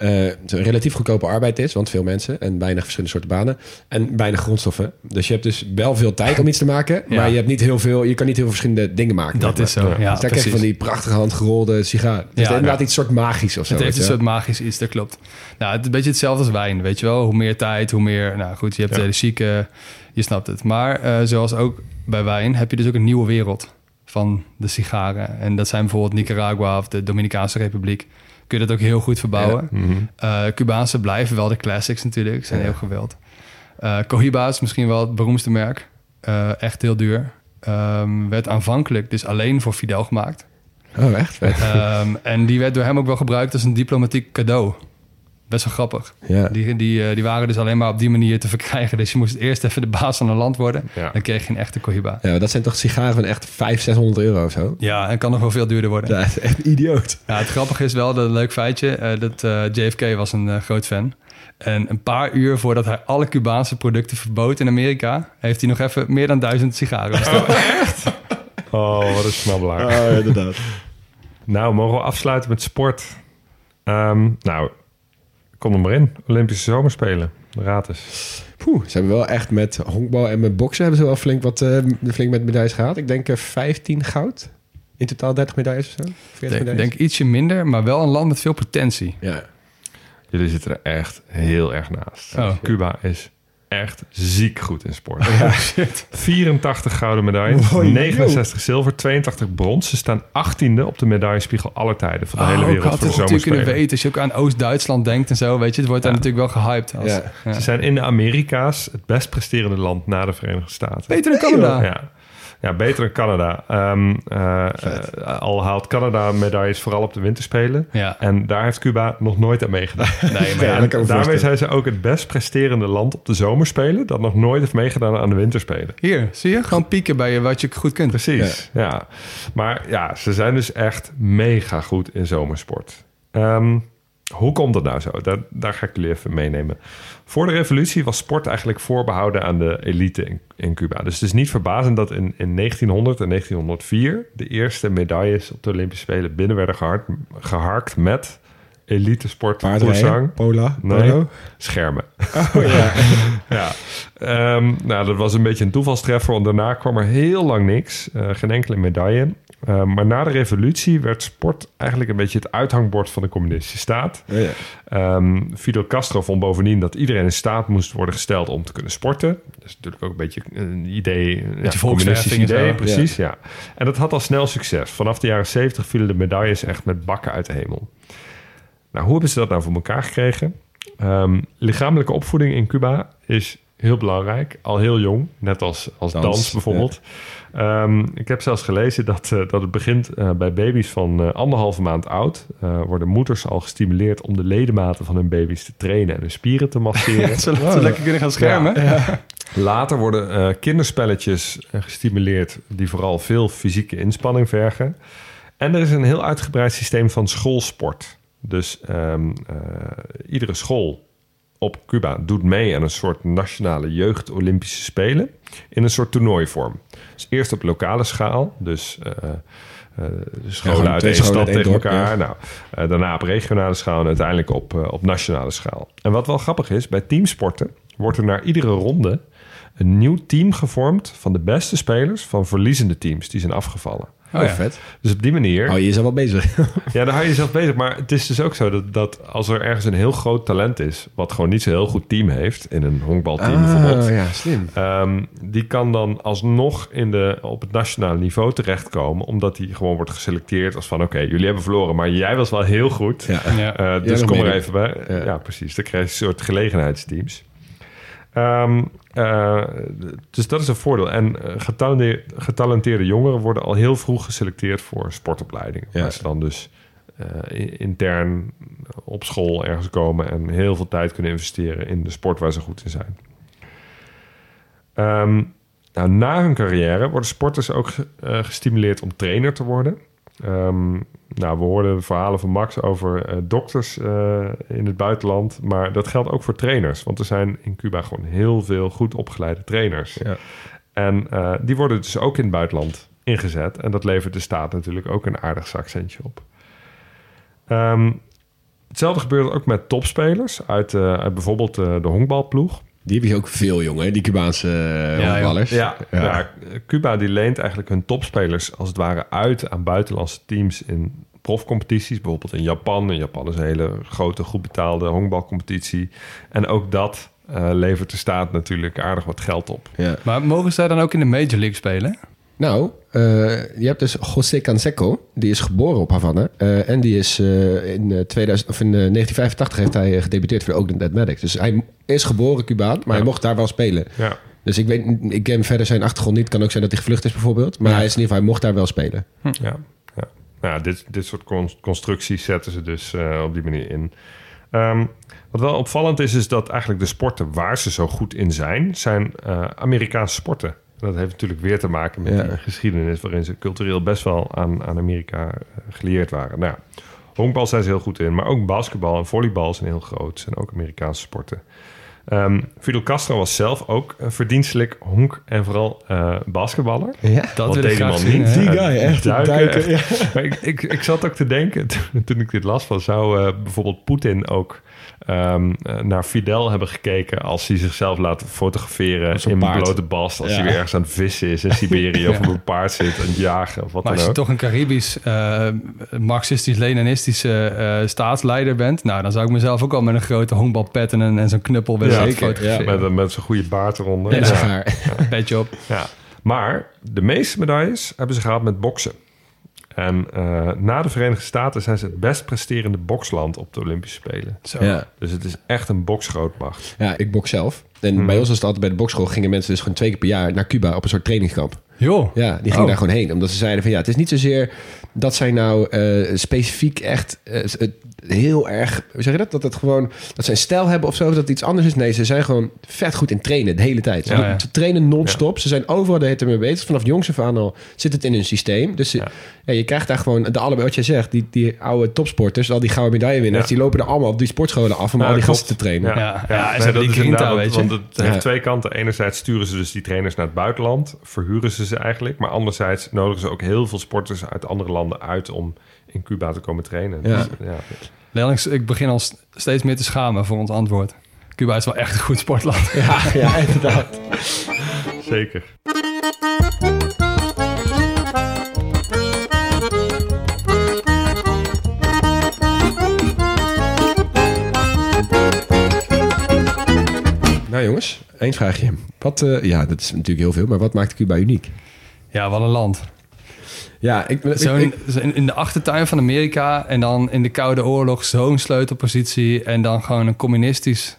eh, zo'n relatief goedkope arbeid is. Want veel mensen en weinig verschillende soorten banen. En weinig grondstoffen. Dus je hebt dus wel veel tijd om iets te maken. Ja. Maar je, hebt niet heel veel, je kan niet heel veel verschillende dingen maken. Dat is zo, ja, Ja. dus daar krijg je precies. van die prachtige handgerolde sigaar. Het is Ja, inderdaad iets soort magisch of zo. Het heeft een soort magisch iets, dat klopt. Nou, het is een beetje hetzelfde als wijn, weet je wel. Hoe meer tijd, hoe meer... Nou goed, je hebt Ja. de chique, je snapt het. Maar eh, zoals ook bij wijn heb je dus ook een nieuwe wereld van de sigaren. En dat zijn bijvoorbeeld Nicaragua of de Dominicaanse Republiek. Kun je dat ook heel goed verbouwen. Mhm. Eh, Cubaanse blijven wel de classics natuurlijk, zijn Ja. heel gewild. Cohiba is misschien wel het beroemdste merk. Eh, echt heel duur. Ehm, werd aanvankelijk dus alleen voor Fidel gemaakt. Oh, echt? Ehm, en die werd door hem ook wel gebruikt als een diplomatiek cadeau. Best wel grappig. Ja. Die, die, eh, die waren dus alleen maar op die manier te verkrijgen. Dus je moest eerst even de baas van een land worden. Ja. Dan kreeg je een echte Cohiba. ja, dat zijn toch sigaren van echt 500, 600 euro of zo? Ja, en kan nog wel veel duurder worden. Ja, dat is echt een idioot. Ja, het grappige is wel, dat een leuk feitje, eh, dat eh, JFK was een groot fan. En een paar uur voordat hij alle Cubaanse producten verbood in Amerika, heeft hij nog even meer dan duizend sigaren besteld. Oh, wat een snabbelaar. Oh, inderdaad. Nou, mogen we afsluiten met sport? Ehm, nou, kom er maar in. Olympische Zomerspelen. Gratis. Poeh, ze hebben wel echt met honkbal en met boksen hebben ze wel flink, wat, eh, flink met medailles gehaald. Ik denk eh, 15 goud. In totaal 30 medailles of zo? 40 Ik denk, medailles? denk ietsje minder, maar wel een land met veel potentie. Ja. Jullie zitten er echt heel erg naast. Oh. Cuba is echt ziek goed in sport. 84 gouden medailles, Wow, 69 zilver, 82 brons. Ze staan 18e op de medaillespiegel aller tijden van de hele Oh, wereld ik had het natuurlijk kunnen weten. Als je ook aan Oost-Duitsland denkt en zo, weet je, het wordt daar natuurlijk wel gehyped. Als, ja. Ze zijn in de Amerika's het best presterende land na de Verenigde Staten. Beter dan Canada. Ja. Ja, beter dan Canada. Ehm, eh, eh, al haalt Canada medailles vooral op de winterspelen. Ja. En daar heeft Cuba nog nooit aan meegedaan. Nee, maar Ja, En dat daarmee voorstellen. zijn ze ook het best presterende land op de zomerspelen... dat nog nooit heeft meegedaan aan de winterspelen. hier, zie je? Gewoon pieken bij je wat je goed kunt. Precies, ja. Maar ja, ze zijn dus echt mega goed in zomersport. Ehm, hoe komt dat nou zo? Daar, daar ga ik jullie even meenemen. Voor de revolutie was sport eigenlijk voorbehouden aan de elite in, Cuba. Dus het is niet verbazend dat in, in 1900 en 1904... de eerste medailles op de Olympische Spelen binnen werden geharkt met elite sport, Paardrijden, pola, Nee, schermen. Oh, ja. Ja, Ehm, nou, dat was een beetje een toevalstreffer, want daarna kwam er heel lang niks. Eh, geen enkele medaille. Ehm, maar na de revolutie werd sport eigenlijk een beetje het uithangbord van de communistische staat. Oh, ja. Ehm, Fidel Castro vond bovendien dat iedereen in staat moest worden gesteld om te kunnen sporten. Dat is natuurlijk ook een beetje een idee, een ja, communistisch idee, zo. precies. Ja. En dat had al snel succes. Vanaf de jaren 70 vielen de medailles echt met bakken uit de hemel. Nou, hoe hebben ze dat nou voor elkaar gekregen? Ehm, lichamelijke opvoeding in Cuba is heel belangrijk, al heel jong, net als, als dans, Dans, bijvoorbeeld. Ehm, ik heb zelfs gelezen dat, eh, dat het begint eh, bij baby's van eh, anderhalve maand oud. Worden moeders al gestimuleerd om de ledematen van hun baby's te trainen en hun spieren te masseren. Zodat ze lekker kunnen gaan schermen. Later worden kinderspelletjes gestimuleerd die vooral veel fysieke inspanning vergen. En er is een heel uitgebreid systeem van schoolsport. Dus ehm, eh, iedere school op Cuba doet mee aan een soort nationale jeugd-Olympische Spelen in een soort toernooivorm. Dus eerst op lokale schaal, dus de scholen uit één stad tegen dorp, elkaar. Nou, daarna op regionale schaal en uiteindelijk op, op nationale schaal. En wat wel grappig is, bij teamsporten wordt er na iedere ronde een nieuw team gevormd van de beste spelers van verliezende teams die zijn afgevallen. Oh, ja. vet. Dus op die manier, Oh, je is al wel bezig. ja, daar hou je jezelf bezig. Maar het is dus ook zo dat, dat als er ergens een heel groot talent is, wat gewoon niet zo'n heel goed team heeft, in een honkbalteam bijvoorbeeld, Ah, ja, slim. Ehm, die kan dan alsnog in de, op het nationale niveau terechtkomen. Omdat hij gewoon wordt geselecteerd als van... oké, jullie hebben verloren, maar jij was wel heel goed. Ja. Ja. Eh, dus kom er even bij. Ja. Ja, precies. Dan krijg je een soort gelegenheidsteams. Ehm, eh, dus dat is een voordeel. En eh, getalenteerde, getalenteerde jongeren worden al heel vroeg geselecteerd voor sportopleidingen. Ja. Waar ze dan dus eh, intern op school ergens komen en heel veel tijd kunnen investeren in de sport waar ze goed in zijn. Ehm, nou, na hun carrière worden sporters ook ge- gestimuleerd om trainer te worden. Ehm, nou, we hoorden verhalen van Max over eh, dokters eh, in het buitenland. Maar dat geldt ook voor trainers. Want er zijn in Cuba gewoon heel veel goed opgeleide trainers. Ja. En eh, die worden dus ook in het buitenland ingezet. En dat levert de staat natuurlijk ook een aardig zakcentje op. Ehm, hetzelfde gebeurt ook met topspelers uit, uit bijvoorbeeld de honkbalploeg. Die heb je ook veel, jongen. hè, Die Cubaanse uh, Ja. Ja, ja. Ja. Cuba die leent eigenlijk hun topspelers als het ware uit aan buitenlandse teams in profcompetities. Bijvoorbeeld in Japan. In Japan is een hele grote, goed betaalde honkbalcompetitie. En ook dat eh, levert de staat natuurlijk aardig wat geld op. Ja. Maar mogen zij dan ook in de Major League spelen? Nou, eh, je hebt dus José Canseco. Die is geboren op Havana. Eh, en die is eh, in, eh, 2000, of in eh, 1985 heeft hij gedebuteerd voor de Oakland Athletics. Dus hij is geboren Cubaan, maar hij mocht daar wel spelen. Ja, Dus ik weet, ik ken verder zijn achtergrond niet. Kan ook zijn dat hij gevlucht is bijvoorbeeld. Maar hij is in ieder geval, hij mocht daar wel spelen. ja, ja. nou, ja, dit, dit soort con- constructies zetten ze dus op die manier in. Ehm, wat wel opvallend is, is dat eigenlijk de sporten waar ze zo goed in zijn, zijn Amerikaanse sporten. Dat heeft natuurlijk weer te maken met Ja. die geschiedenis waarin ze cultureel best wel aan, aan Amerika eh, gelieerd waren. Nou, ja, honkbal zijn ze heel goed in, maar ook basketbal en volleybal zijn heel groot. zijn ook Amerikaanse sporten. Ehm, Fidel Castro was zelf ook een verdienstelijk honk en vooral eh, basketballer. Ja. Dat Wat wil ik graag zien. niet? Die guy, echt. duiken. Maar ik, ik, ik zat ook te denken, toen, toen ik dit las van... zou eh, bijvoorbeeld Poetin ook ehm, eh, naar Fidel hebben gekeken... als hij zichzelf laat fotograferen een in paard. blote bast... als Ja. hij weer ergens aan het vissen is in Siberië... of op een paard zit en jagen of wat Maar dan als je toch een Caribisch, eh, marxistisch-leninistische eh, staatsleider bent... nou, dan zou ik mezelf ook al met een grote honkbalpet en, een- en zo'n knuppel willen Ja, fotograferen. Met, met zo'n goede baard eronder. Ja. Ja. op. Ja. Maar de meeste medailles hebben ze gehaald met boksen. En eh, na de Verenigde Staten zijn ze het best presterende boksland op de Olympische Spelen. Zo. Ja. Dus het is echt een boksgrootmacht. ja, ik box zelf. En Mhm. bij ons was het altijd bij de bokschool gingen mensen dus gewoon twee keer per jaar naar Cuba op een soort trainingskamp. Joh. Ja, die gingen Oh. daar gewoon heen. Omdat ze zeiden van ja, het is niet zozeer dat zij nou eh, specifiek echt eh, heel erg, hoe zeg je dat? Dat het gewoon, dat zij een stijl hebben of zo, dat het iets anders is. Nee, ze zijn gewoon vet goed in trainen de hele tijd. Ze, Ja, doen- ja. ze trainen non-stop. Ze zijn overal de hele tijd mee bezig. Vanaf jongs af aan al zit het in hun systeem. Dus ze- Ja. ja. je krijgt daar gewoon, de allebei wat jij zegt, die, die oude topsporters, al die gouden medaillewinnaars, Ja. die lopen er allemaal op die sportscholen af om Ja, al die dat gasten te trainen. Ja, ja, ze hebben die is inderdaad, weet je. Want het heeft twee kanten. Enerzijds sturen ze dus die trainers naar het buitenland, verhuren ze ze eigenlijk. Maar anderzijds nodigen ze ook heel veel sporters uit andere landen uit om in Cuba te komen trainen. Ja. Dus, ja. Lennings, ik begin al steeds meer te schamen voor ons antwoord. Cuba is wel echt een goed sportland. Ja, ja, inderdaad. Zeker. Nou jongens, één vraagje. Wat, eh, ja, dat is natuurlijk heel veel, maar wat maakt Cuba uniek? Ja, wat een land. Ja, ik, ik, zo in, in de achtertuin van Amerika en dan in de Koude Oorlog zo'n sleutelpositie en dan gewoon een communistisch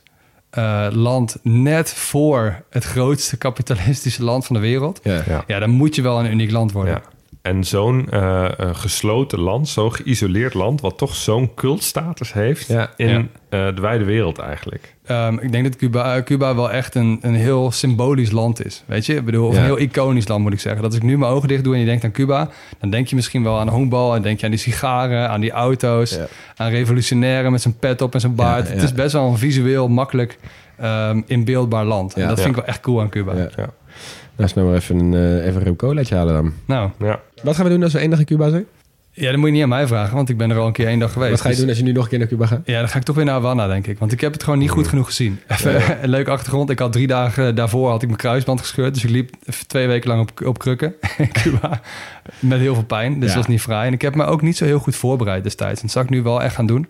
eh, land net voor het grootste kapitalistische land van de wereld. ja. Ja. Ja, dan moet je wel een uniek land worden. Ja. En zo'n eh, eh, gesloten land, zo'n geïsoleerd land, wat toch zo'n cultstatus heeft Ja. in Ja. eh, de wijde wereld eigenlijk. Ehm, ik denk dat Cuba, Cuba wel echt een, een heel symbolisch land is. Weet je, ik bedoel, of Ja. een heel iconisch land moet ik zeggen. Dat als ik nu mijn ogen dicht doe en je denkt aan Cuba, dan denk je misschien wel aan honkbal. En denk je aan die sigaren, aan die auto's, Ja. aan revolutionairen met zijn pet op en zijn baard. Ja, Het is best wel een visueel makkelijk ehm, inbeeldbaar land. En dat Ja. vind ik wel echt cool aan Cuba. Ja. Ja. Nou, snel maar even een, eh, even een colaatje halen dan. Nou, Ja. Wat gaan we doen als we één dag in Cuba zijn? Ja, dat moet je niet aan mij vragen, want ik ben er al een keer één dag geweest. Wat ga je Dus- doen als je nu nog een keer naar Cuba gaat? Ja, dan ga ik toch weer naar Havana, denk ik. Want ik heb het gewoon niet goed genoeg gezien. Even een leuke achtergrond. Ik had drie dagen daarvoor had ik mijn kruisband gescheurd. Dus ik liep twee weken lang op, op krukken in Cuba. Met heel veel pijn. Dus Ja. dat was niet vrij. En ik heb me ook niet zo heel goed voorbereid destijds. En dat zou ik nu wel echt gaan doen.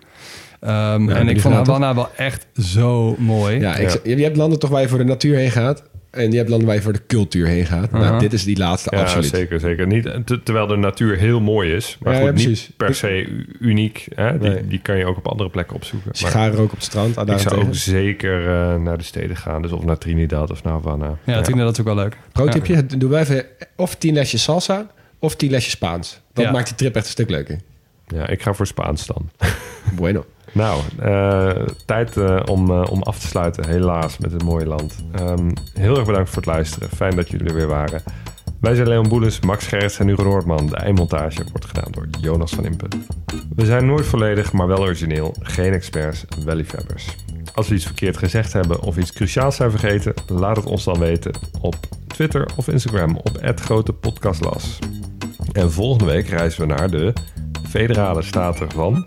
Ehm, en ik vond? Havana wel echt zo mooi. Ja, ik, Ja. je, je hebt landen toch waar je voor de natuur heen gaat. En je hebt landen waar je voor de cultuur heen gaat. Nou, Aha. dit is die laatste, Ja, absoluut. zeker, zeker. Niet, te- terwijl de natuur heel mooi is. Maar Ja, goed, ja, niet per se uniek. Hè? Die, Nee. die kan je ook op andere plekken opzoeken. Maar Sigaren ook op het strand. ah, ik zou ook zeker eh, naar de steden gaan. Dus of naar Trinidad of naar Havana. Ja, dat, dat is ook wel leuk. Pro-tipje, doen wij even of tien lesjes salsa of tien lesjes Spaans. Dat Ja. maakt die trip echt een stuk leuker. Ja, ik ga voor Spaans dan. Bueno. Nou, eh, tijd eh, om, eh, om af te sluiten, helaas, met het mooie land. Ehm, heel erg bedankt voor het luisteren. Fijn dat jullie er weer waren. Wij zijn Leon Boelens, Max Gerrits en Hugo Noordman. De eindmontage wordt gedaan door Jonas van Impen. We zijn nooit volledig, maar wel origineel. Geen experts, wel liefhebbers. Als we iets verkeerd gezegd hebben of iets cruciaals zijn vergeten... laat het ons dan weten op Twitter of Instagram op @grotepodcastlas. En volgende week reizen we naar de federale staten van